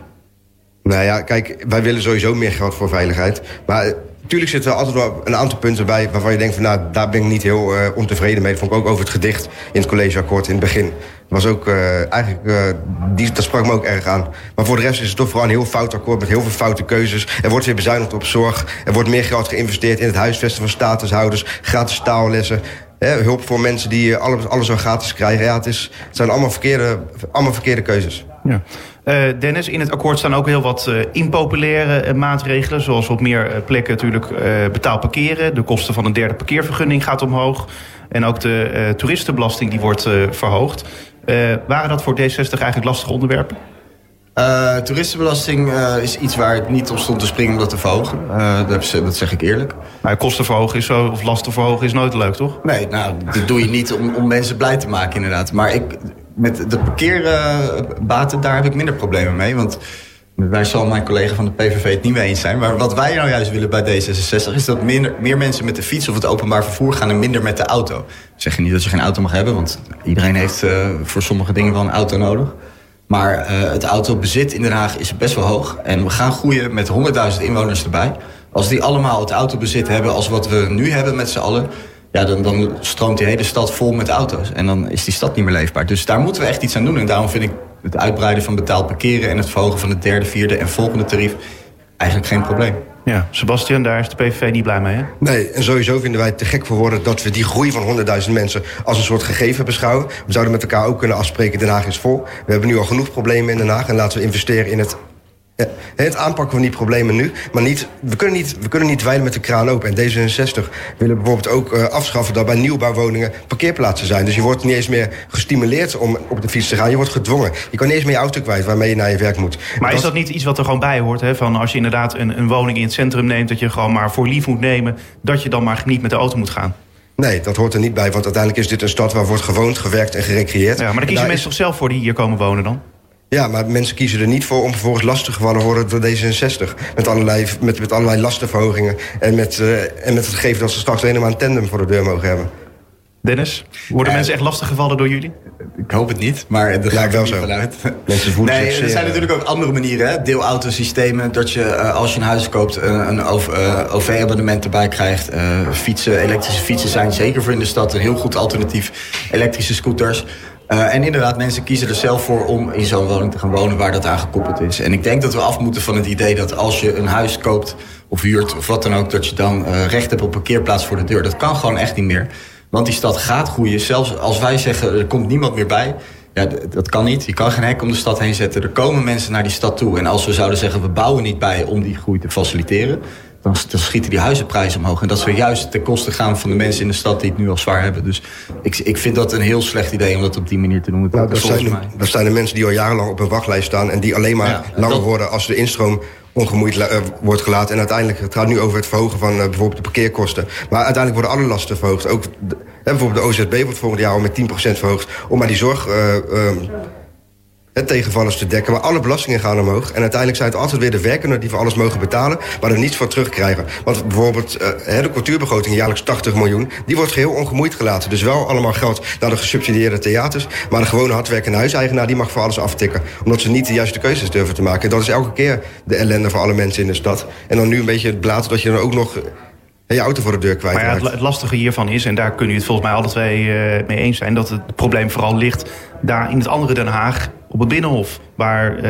Nou ja, kijk, wij willen sowieso meer geld voor veiligheid. Maar natuurlijk zitten er altijd wel een aantal punten bij... waarvan je denkt van, nou, daar ben ik niet heel uh, ontevreden mee. Dat vond ik ook over het gedicht in het collegeakkoord in het begin. was ook uh, eigenlijk, die, dat sprak me ook erg aan. Maar voor de rest is het toch vooral een heel fout akkoord... met heel veel foute keuzes. Er wordt weer bezuinigd op zorg. Er wordt meer geld geïnvesteerd in het huisvesten van statushouders. Gratis taallessen. Hulp voor mensen die alles, alles zo gratis krijgen. Ja, het, is, het zijn allemaal verkeerde, allemaal verkeerde keuzes. Ja. Uh, Dennis, in het akkoord staan ook heel wat uh, impopulaire maatregelen. Zoals op meer plekken natuurlijk betaald parkeren. De kosten van een derde parkeervergunning gaat omhoog. En ook de toeristenbelasting die wordt verhoogd. waren dat voor D60 eigenlijk lastige onderwerpen? Toeristenbelasting is iets waar het niet op stond te springen om dat te verhogen. Dat, dat, zeg ik eerlijk. Maar kosten verhogen is zo, of lasten verhogen is nooit leuk, toch? Nee, nou, dat doe je niet om, om mensen blij te maken inderdaad. Maar ik, met de parkeerbaten, daar heb ik minder problemen mee. Want wij zal mijn collega van de PVV het niet mee eens zijn. Maar wat wij nou juist willen bij D66 is dat meer, meer mensen met de fiets of het openbaar vervoer gaan en minder met de auto. Ik zeg je niet dat je geen auto mag hebben, want iedereen heeft voor sommige dingen wel een auto nodig. Maar uh, het autobezit in Den Haag is best wel hoog. En we gaan groeien met 100.000 inwoners erbij. Als die allemaal het autobezit hebben als wat we nu hebben met z'n allen ja, dan, dan stroomt die hele stad vol met auto's. En dan is die stad niet meer leefbaar. Dus daar moeten we echt iets aan doen. En daarom vind ik het uitbreiden van betaald parkeren... en het verhogen van het derde, vierde en volgende tarief eigenlijk geen probleem. Ja, Sebastian, daar is de PVV niet blij mee, hè? Nee, en sowieso vinden wij het te gek voor woorden... dat we die groei van 100.000 mensen als een soort gegeven beschouwen. We zouden met elkaar ook kunnen afspreken, Den Haag is vol. We hebben nu al genoeg problemen in Den Haag... en laten we investeren in het het aanpakken van die problemen nu. Maar niet, we, kunnen niet, we kunnen niet dweilen met de kraan open. En D66 willen bijvoorbeeld ook uh, afschaffen dat bij nieuwbouwwoningen parkeerplaatsen zijn. Dus je wordt niet eens meer gestimuleerd om op de fiets te gaan. Je wordt gedwongen. Je kan niet eens meer je auto kwijt waarmee je naar je werk moet. Maar is dat niet iets wat er gewoon bij hoort? Hè? Van als je inderdaad een, een woning in het centrum neemt... dat je gewoon maar voor lief moet nemen... dat je dan maar niet met de auto moet gaan? Nee, dat hoort er niet bij. Want uiteindelijk is dit een stad waar wordt gewoond, gewerkt en gerecreëerd. Ja, maar dan kiezen mensen toch zelf voor die hier komen wonen dan? Ja, maar mensen kiezen er niet voor om vervolgens lastiggevallen worden door D66. Met allerlei, met, met allerlei lastenverhogingen. En met, uh, en met het gegeven dat ze straks alleen maar een tandem voor de deur mogen hebben. Dennis, worden uh, mensen echt lastiggevallen door jullie? Ik hoop het niet, maar dat lijkt wel zo. Vanuit. Mensen voelen nee, er zijn natuurlijk ook andere manieren. Hè? Deelautosystemen, dat je uh, als je een huis koopt een, een OV-abonnement erbij krijgt. fietsen, elektrische fietsen zijn zeker voor in de stad een heel goed alternatief. Elektrische scooters. Uh, en inderdaad, mensen kiezen er zelf voor om in zo'n woning te gaan wonen waar dat aan gekoppeld is. En ik denk dat we af moeten van het idee dat als je een huis koopt of huurt of wat dan ook, dat je dan uh, recht hebt op parkeerplaats voor de deur. Dat kan gewoon echt niet meer. Want die stad gaat groeien. Zelfs als wij zeggen er komt niemand meer bij. Ja, dat kan niet. Je kan geen hek om de stad heen zetten. Er komen mensen naar die stad toe. En als we zouden zeggen we bouwen niet bij om die groei te faciliteren dan, schieten die huizenprijzen omhoog. En dat zou juist ten koste gaan van de mensen in de stad die het nu al zwaar hebben. Dus ik, ik vind dat een heel slecht idee om dat op die manier te doen. Nou, dat, zijn, dat zijn de mensen die al jarenlang op een wachtlijst staan... en die alleen maar ja, langer dat... worden als de instroom ongemoeid uh, wordt gelaten. En uiteindelijk, het gaat nu over het verhogen van uh, bijvoorbeeld de parkeerkosten. Maar uiteindelijk worden alle lasten verhoogd. Ook de, bijvoorbeeld de OZB wordt volgend jaar al met 10% verhoogd... om maar die zorg... Uh, het tegenvallers te dekken. Maar alle belastingen gaan omhoog. En uiteindelijk zijn het altijd weer de werkenden die voor alles mogen betalen... maar er niets voor terugkrijgen. Want bijvoorbeeld uh, de cultuurbegroting, jaarlijks 80 miljoen... die wordt geheel ongemoeid gelaten. Dus wel allemaal geld naar de gesubsidieerde theaters... maar de gewone hardwerkende huiseigenaar die mag voor alles aftikken. Omdat ze niet de juiste keuzes durven te maken. Dat is elke keer de ellende voor alle mensen in de stad. En dan nu een beetje het blaad dat je dan ook nog je auto voor de deur kwijt. Maar ja, het, lastige hiervan is, en daar kunnen jullie het volgens mij alle twee uh, mee eens zijn, dat het probleem vooral ligt daar in het andere Den Haag op het Binnenhof. Waar uh,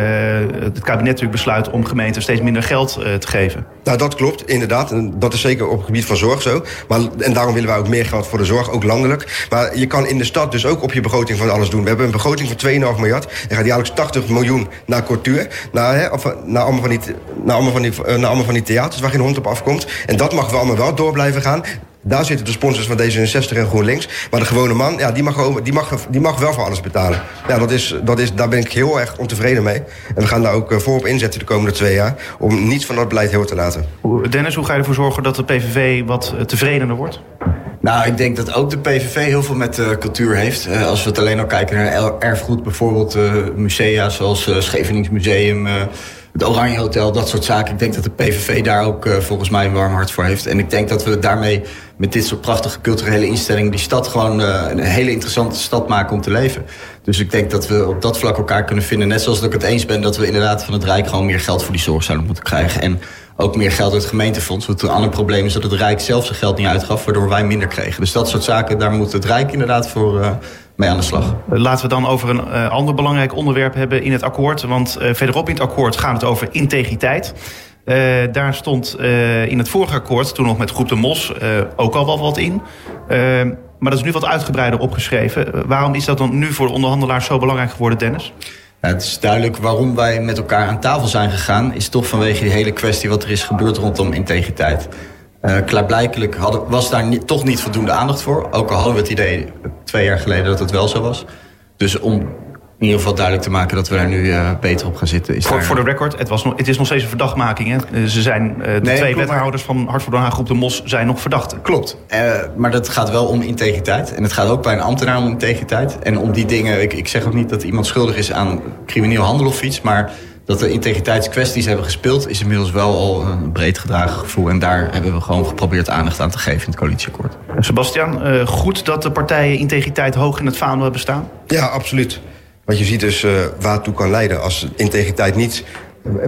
het kabinet natuurlijk besluit om gemeenten steeds minder geld uh, te geven. Nou, dat klopt, inderdaad. En dat is zeker op het gebied van zorg zo. Maar, en daarom willen wij ook meer geld voor de zorg, ook landelijk. Maar je kan in de stad dus ook op je begroting van alles doen. We hebben een begroting van 2,5 miljard. Er gaat jaarlijks 80 miljoen naar cultuur. Naar, hè, of, naar, allemaal van die, naar, allemaal van die, naar allemaal van die theaters waar geen hond op afkomt. En dat mag we allemaal wel door blijven gaan. Daar zitten de sponsors van D66 en GroenLinks. Maar de gewone man, ja, die, mag, die, mag, die mag wel voor alles betalen. Ja, dat is, dat is, daar ben ik heel erg ontevreden mee. En we gaan daar ook eh, voor op inzetten de komende twee jaar... om niets van dat beleid heel te laten. Dennis, hoe ga je ervoor zorgen dat de PVV wat eh, tevredener wordt? Nou, ik denk dat ook de PVV heel veel met uh, cultuur heeft. Uh, als we het alleen al kijken naar erfgoed, bijvoorbeeld uh, musea zoals uh, Schevenings Museum, het Oranje Hotel, dat soort zaken. Ik denk dat de PVV daar ook volgens mij een warm hart voor heeft. En ik denk dat we daarmee met dit soort prachtige culturele instellingen die stad gewoon een hele interessante stad maken om te leven. Dus ik denk dat we op dat vlak elkaar kunnen vinden. Net zoals dat ik het eens ben dat we inderdaad van het Rijk gewoon meer geld voor die zorg zouden moeten krijgen. En ook meer geld uit het gemeentefonds. Want een ander probleem is dat het Rijk zelf zijn geld niet uitgaf... waardoor wij minder kregen. Dus dat soort zaken, daar moet het Rijk inderdaad voor uh, mee aan de slag. Laten we dan over een uh, ander belangrijk onderwerp hebben in het akkoord. Want uh, verderop in het akkoord gaat het over integriteit. daar stond in het vorige akkoord, toen nog met groep de Mos, ook al wel wat in. maar dat is nu wat uitgebreider opgeschreven. waarom is dat dan nu voor de onderhandelaars zo belangrijk geworden, Dennis? Nou, het is duidelijk waarom wij met elkaar aan tafel zijn gegaan... is toch vanwege die hele kwestie wat er is gebeurd rondom integriteit. Uh, klaarblijkelijk hadden, was daar niet, toch niet voldoende aandacht voor. Ook al hadden we het idee twee jaar geleden dat het wel zo was. Dus om in ieder geval duidelijk te maken dat we daar nu uh, beter op gaan zitten. Is voor, daar... voor de record, het, was het is nog steeds een verdachtmaking. Hè? Ze zijn, uh, de nee, twee wethouders van Hart voor Den Haag Groep de Mos zijn nog verdachten. Klopt, uh, maar dat gaat wel om integriteit. En het gaat ook bij een ambtenaar om integriteit. En om die dingen, ik, ik zeg ook niet dat iemand schuldig is aan crimineel handel of iets... maar dat er integriteitskwesties hebben gespeeld... is inmiddels wel al een breed gedragen gevoel. En daar hebben we gewoon geprobeerd aandacht aan te geven in het coalitieakkoord. Sebastian, goed dat de partijen integriteit hoog in het vaandel hebben staan? Ja, absoluut. Want je ziet dus uh, waar het toe kan leiden als integriteit niet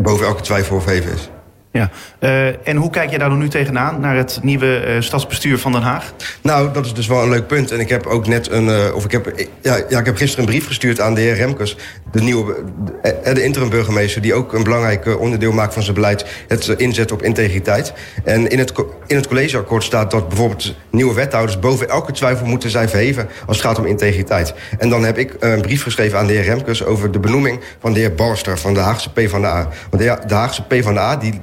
boven elke twijfel verheven is. Ja, uh, en hoe kijk je daar dan nu tegenaan, naar het nieuwe uh, stadsbestuur van Den Haag? Nou, dat is dus wel een leuk punt. En ik heb ook net een, uh, of ik heb, ja, ja, ik heb gisteren een brief gestuurd aan de heer Remkes, de nieuwe, de, interim burgemeester, die ook een belangrijk onderdeel maakt van zijn beleid, het inzet op integriteit. En in het, in het collegeakkoord staat dat bijvoorbeeld nieuwe wethouders boven elke twijfel moeten zijn verheven als het gaat om integriteit. En dan heb ik een brief geschreven aan de heer Remkes over de benoeming van de heer Balster van de Haagse PvdA. Want de, de Haagse PvdA, die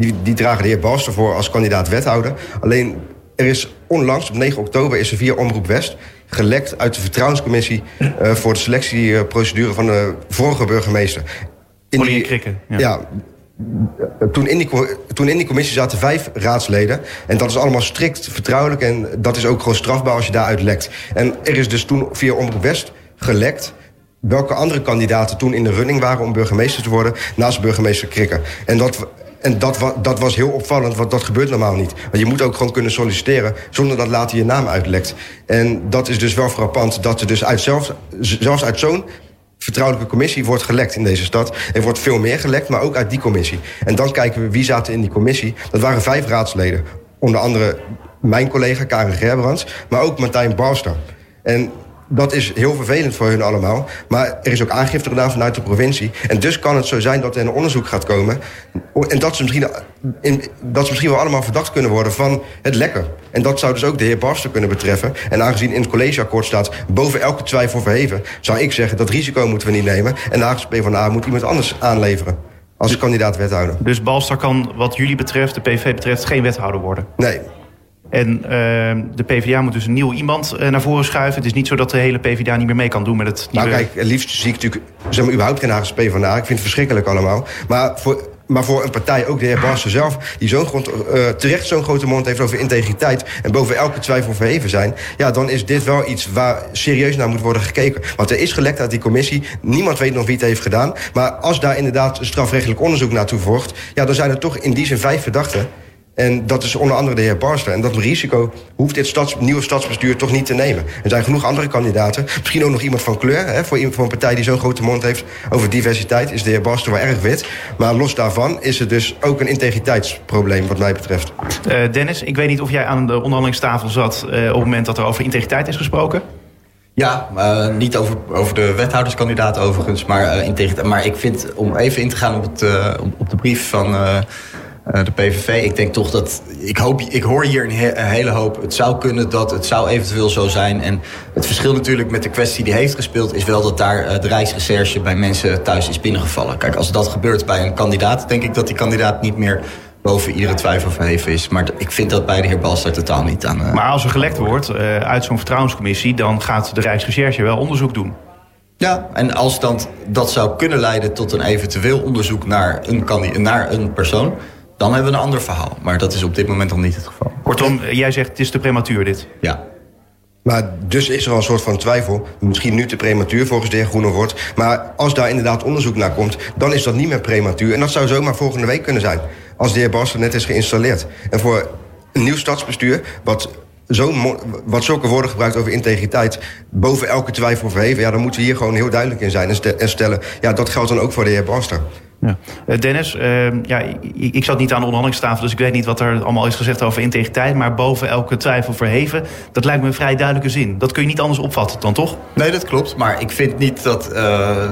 die, die dragen de heer Balster voor als kandidaat wethouder. Alleen er is onlangs, op 9 oktober, is er via Omroep West gelekt uit de vertrouwenscommissie uh, voor de selectieprocedure van de vorige burgemeester. In die, Krikken. Ja. ja toen in, die, toen in die commissie zaten vijf raadsleden. En dat is allemaal strikt vertrouwelijk. En dat is ook gewoon strafbaar als je daaruit lekt. En er is dus toen via Omroep West gelekt welke andere kandidaten toen in de running waren om burgemeester te worden, naast burgemeester Krikken. En dat, en dat, dat was heel opvallend, want dat gebeurt normaal niet. Want je moet ook gewoon kunnen solliciteren zonder dat later je naam uitlekt. En dat is dus wel frappant dat er dus uit zelfs, zelfs uit zo'n vertrouwelijke commissie wordt gelekt in deze stad. Er wordt veel meer gelekt, maar ook uit die commissie. En dan kijken we wie zaten in die commissie. Dat waren vijf raadsleden. Onder andere mijn collega Karen Gerbrands, maar ook Martijn Barster. En dat is heel vervelend voor hun allemaal. Maar er is ook aangifte gedaan vanuit de provincie. En dus kan het zo zijn dat er een onderzoek gaat komen. En dat ze misschien, in, dat ze misschien wel allemaal verdacht kunnen worden van het lekken. En dat zou dus ook de heer Barster kunnen betreffen. En aangezien in het collegeakkoord staat boven elke twijfel verheven... zou ik zeggen dat risico moeten we niet nemen. En de Haagse PvdA moet iemand anders aanleveren. Als kandidaat wethouder. Dus Balster kan wat jullie betreft, de PV betreft, geen wethouder worden? Nee, en uh, de PvdA moet dus een nieuw iemand uh, naar voren schuiven. Het is niet zo dat de hele PvdA niet meer mee kan doen met het nieuwe... Nou kijk, liefst zie ik natuurlijk zeg maar, überhaupt geen Haagse PvdA. Ik vind het verschrikkelijk allemaal. Maar voor, maar voor een partij, ook de heer Barsen zelf... die zo'n uh, terecht zo'n grote mond heeft over integriteit... en boven elke twijfel verheven zijn... ja, dan is dit wel iets waar serieus naar moet worden gekeken. Want er is gelekt uit die commissie. Niemand weet nog wie het heeft gedaan. Maar als daar inderdaad strafrechtelijk onderzoek naartoe volgt... ja, dan zijn er toch in die zin vijf verdachten... En dat is onder andere de heer Barster. En dat risico hoeft dit stads, nieuwe stadsbestuur toch niet te nemen. Er zijn genoeg andere kandidaten. Misschien ook nog iemand van kleur. Hè, voor, voor, een partij die zo'n grote mond heeft over diversiteit... is de heer Barster wel erg wit. Maar los daarvan is het dus ook een integriteitsprobleem wat mij betreft. Uh, Dennis, ik weet niet of jij aan de onderhandelingstafel zat... Uh, op het moment dat er over integriteit is gesproken. Ja, uh, niet over, over de wethouderskandidaat overigens, maar integriteit. Maar ik vind, om even in te gaan op, het, op de brief van uh, de PVV. Ik denk toch dat. Ik, hoop, ik hoor hier een, he, een, hele hoop. Het zou kunnen dat. Het zou eventueel zo zijn. En het verschil natuurlijk met de kwestie die heeft gespeeld. is wel dat daar uh, de Rijksrecherche bij mensen thuis is binnengevallen. Kijk, als dat gebeurt bij een kandidaat. denk ik dat die kandidaat niet meer boven iedere twijfel verheven is. Maar ik vind dat bij de heer Balster totaal niet aan. Uh, maar als er gelekt wordt uit zo'n vertrouwenscommissie. dan gaat de Rijksrecherche wel onderzoek doen. Ja, en als dan dat zou kunnen leiden tot een eventueel onderzoek naar een, naar een persoon dan hebben we een ander verhaal. Maar dat is op dit moment nog niet het geval. Kortom, jij zegt het is te prematuur dit. Ja. Maar dus is er al een soort van twijfel. Misschien nu te prematuur volgens de heer Groenewoord. Maar als daar inderdaad onderzoek naar komt, dan is dat niet meer prematuur. En dat zou zomaar volgende week kunnen zijn. Als de heer Balster net is geïnstalleerd. En voor een nieuw stadsbestuur, wat, zo wat zulke woorden gebruikt over integriteit... boven elke twijfel verheven, ja, dan moeten we hier gewoon heel duidelijk in zijn. En stellen, ja, dat geldt dan ook voor de heer Balster. Ja. Uh, Dennis, uh, ja, ik, ik, zat niet aan de onderhandelingstafel... dus ik weet niet wat er allemaal is gezegd over integriteit... maar boven elke twijfel verheven, dat lijkt me een vrij duidelijke zin. Dat kun je niet anders opvatten dan, toch? Nee, dat klopt. Maar ik vind niet dat uh,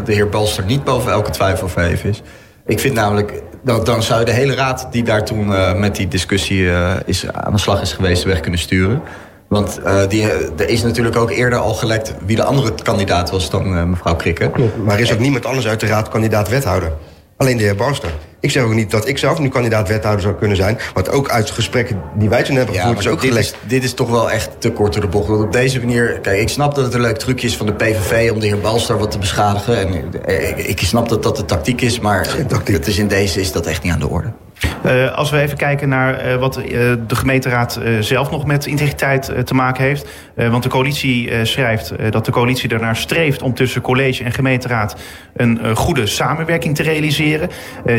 de heer Balster niet boven elke twijfel verheven is. Ik vind namelijk, dat dan zou je de hele raad... die daar toen met die discussie is, aan de slag is geweest, weg kunnen sturen... Want uh, die, er is natuurlijk ook eerder al gelekt wie de andere kandidaat was dan mevrouw Krikke. Maar is ook niemand anders uit de raad kandidaat wethouder? Alleen de heer Barster. Ik zeg ook niet dat ik zelf nu kandidaat wethouder zou kunnen zijn. Want ook uit gesprekken die wij toen hebben gevoerd is ook dit gelekt. Is, dit is toch wel echt te kort door de bocht. Want op deze manier... Kijk, ik snap dat het een leuk trucje is van de PVV... om de heer Balster wat te beschadigen. En eh, ik, snap dat dat de tactiek is. Maar het is in deze is dat echt niet aan de orde. Uh, als we even kijken naar uh, wat uh, de gemeenteraad zelf nog met integriteit te maken heeft. want de coalitie schrijft dat de coalitie ernaar streeft om tussen college en gemeenteraad een goede samenwerking te realiseren.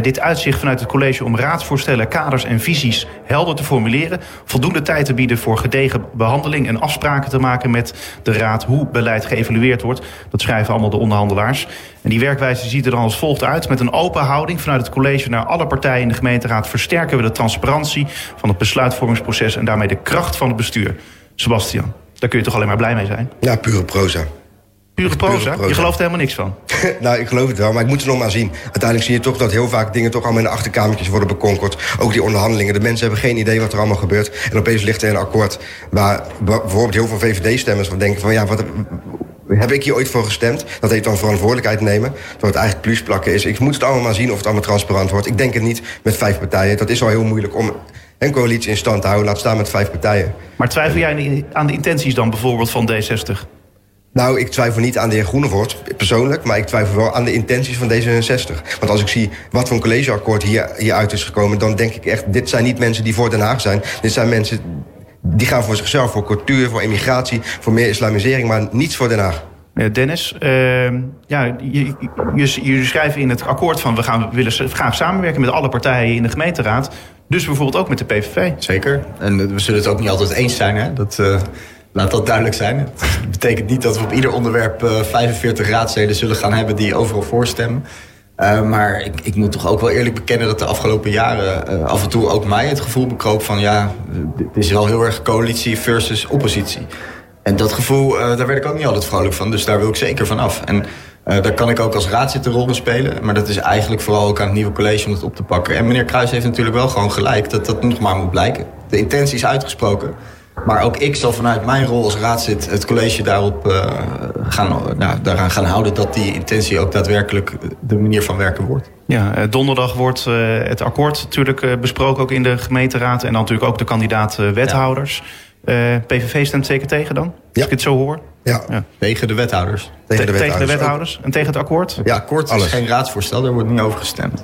dit uitzicht vanuit het college om raadsvoorstellen, kaders en visies helder te formuleren. Voldoende tijd te bieden voor gedegen behandeling en afspraken te maken met de raad hoe beleid geëvalueerd wordt. Dat schrijven allemaal de onderhandelaars. En die werkwijze ziet er dan als volgt uit. Met een open houding vanuit het college naar alle partijen in de gemeenteraad versterken we de transparantie van het besluitvormingsproces en daarmee de kracht van het bestuur. Sebastian, daar kun je toch alleen maar blij mee zijn? Ja, pure proza. Pure proza? Je gelooft er helemaal niks van? nou, ik geloof het wel, maar ik moet het nog maar zien. Uiteindelijk zie je toch dat heel vaak dingen toch allemaal in de achterkamertjes worden bekonkerd. Ook die onderhandelingen. De mensen hebben geen idee wat er allemaal gebeurt. En opeens ligt er een akkoord waar bijvoorbeeld heel veel VVD-stemmers van denken van ja, wat, heb ik hier ooit voor gestemd? Dat heeft dan verantwoordelijkheid nemen. Terwijl het eigenlijk plusplakken is. Ik moet het allemaal maar zien of het allemaal transparant wordt. Ik denk het niet met vijf partijen. Dat is al heel moeilijk om een coalitie in stand te houden. Laat staan met vijf partijen. Maar twijfel jij aan de intenties dan bijvoorbeeld van D60? Nou, ik twijfel niet aan de heer Groenevoort persoonlijk... maar ik twijfel wel aan de intenties van D66. Want als ik zie wat voor een collegeakkoord hier, hieruit is gekomen... dan denk ik echt, dit zijn niet mensen die voor Den Haag zijn. Dit zijn mensen die gaan voor zichzelf, voor cultuur, voor immigratie... voor meer islamisering, maar niets voor Den Haag. Dennis, uh, ja, jullie schrijven in het akkoord van... we gaan, we willen graag samenwerken met alle partijen in de gemeenteraad. Dus bijvoorbeeld ook met de PVV. Zeker. En we zullen het ook niet altijd eens zijn, hè? Dat... Uh... Laat dat duidelijk zijn. Het betekent niet dat we op ieder onderwerp 45 eh, raadsleden zullen gaan hebben die overal voorstemmen. Uh, maar ik, ik, moet toch ook wel eerlijk bekennen dat de afgelopen jaren uh, af en toe ook mij het gevoel bekroop van ja, dit is wel heel erg coalitie versus oppositie. En dat gevoel, uh, daar werd ik ook niet altijd vrolijk van, dus daar wil ik zeker van af. En daar kan ik ook als raadzitter rol in spelen, maar dat is eigenlijk vooral ook aan het nieuwe college om het op te pakken. En meneer Kruis heeft natuurlijk wel gewoon gelijk dat dat nog maar moet blijken. De intentie is uitgesproken. Maar ook ik zal vanuit mijn rol als raadslid het college daarop uh, gaan, nou, daaraan gaan houden dat die intentie ook daadwerkelijk de manier van werken wordt. Ja, eh, donderdag wordt uh, het akkoord natuurlijk besproken ook in de gemeenteraad en dan natuurlijk ook de kandidaat wethouders. Ja. PVV stemt zeker tegen dan? Als ja. ik het zo hoor. Ja. ja. Tegen de wethouders. Tegen de wethouders. Tegen de wethouders. En tegen het akkoord? Ja, akkoord is geen raadsvoorstel, daar wordt niet over gestemd.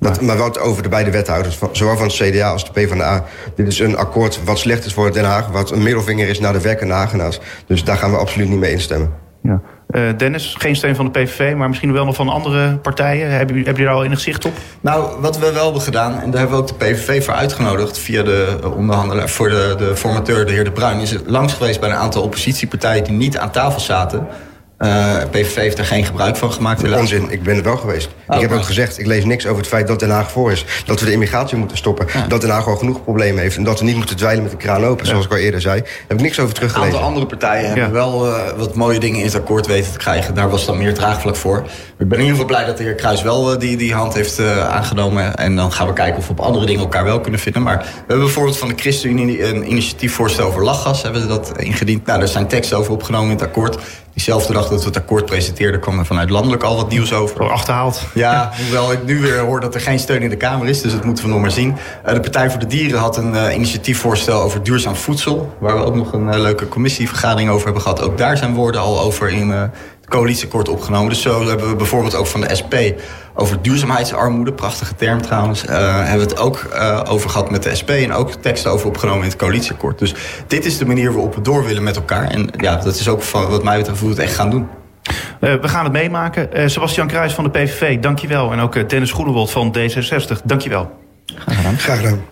Dat, maar wat over de beide wethouders, zowel van het CDA als de PvdA. Dit is een akkoord wat slecht is voor Den Haag... wat een middelvinger is naar de werkende Hagenaars. Dus daar gaan we absoluut niet mee instemmen. Ja. Uh, Dennis, geen steun van de PVV, maar misschien wel nog van andere partijen. Hebben jullie, hebben jullie daar al enig zicht op? Nou, wat we wel hebben gedaan, en daar hebben we ook de PVV voor uitgenodigd... via de onderhandelaar, voor de, de formateur, de heer De Bruin... is langs geweest bij een aantal oppositiepartijen die niet aan tafel zaten... Uh, eh, PVV heeft er geen gebruik van gemaakt. Helaas. Onzin, ik ben er wel geweest. Oh, ik heb ook gezegd, ik lees niks over het feit dat Den Haag voor is. Dat we de immigratie moeten stoppen. Dat Den Haag al genoeg problemen heeft. En dat we niet moeten dweilen met de kraan open, zoals ik al eerder zei. Daar heb ik niks over teruggelezen. Een aantal andere partijen hebben wel uh, wat mooie dingen in het akkoord weten te krijgen. Daar was dan meer draagvlak voor. Ik ben in ieder geval blij dat de heer Kruis wel uh, die, die hand heeft aangenomen. En dan gaan we kijken of we op andere dingen elkaar wel kunnen vinden. Maar we hebben bijvoorbeeld van de ChristenUnie een initiatiefvoorstel over lachgas. Hebben we dat ingediend. Nou, daar zijn teksten over opgenomen in het akkoord. Diezelfde dag dat we het akkoord presenteerden... kwam er vanuit landelijk al wat nieuws over. Oh, achterhaald. Ja, hoewel ik nu weer hoor dat er geen steun in de Kamer is. Dus dat moeten we nog maar zien. Uh, de Partij voor de Dieren had een uh, initiatiefvoorstel over duurzaam voedsel. Waar we ook nog een uh, leuke commissievergadering over hebben gehad. Ook daar zijn woorden al over in coalitieakkoord opgenomen. Dus zo hebben we bijvoorbeeld ook van de SP over duurzaamheidsarmoede, prachtige term trouwens, uh, hebben we het ook uh, over gehad met de SP en ook teksten over opgenomen in het coalitieakkoord. Dus dit is de manier waarop we door willen met elkaar. En ja, dat is ook van, wat mij betreft hoe we het echt gaan doen. Uh, we gaan het meemaken. Uh, Sebastian Kruijs van de PVV, dankjewel. En ook uh, Dennis Groenewold van D66, dankjewel. Graag gedaan. Graag gedaan.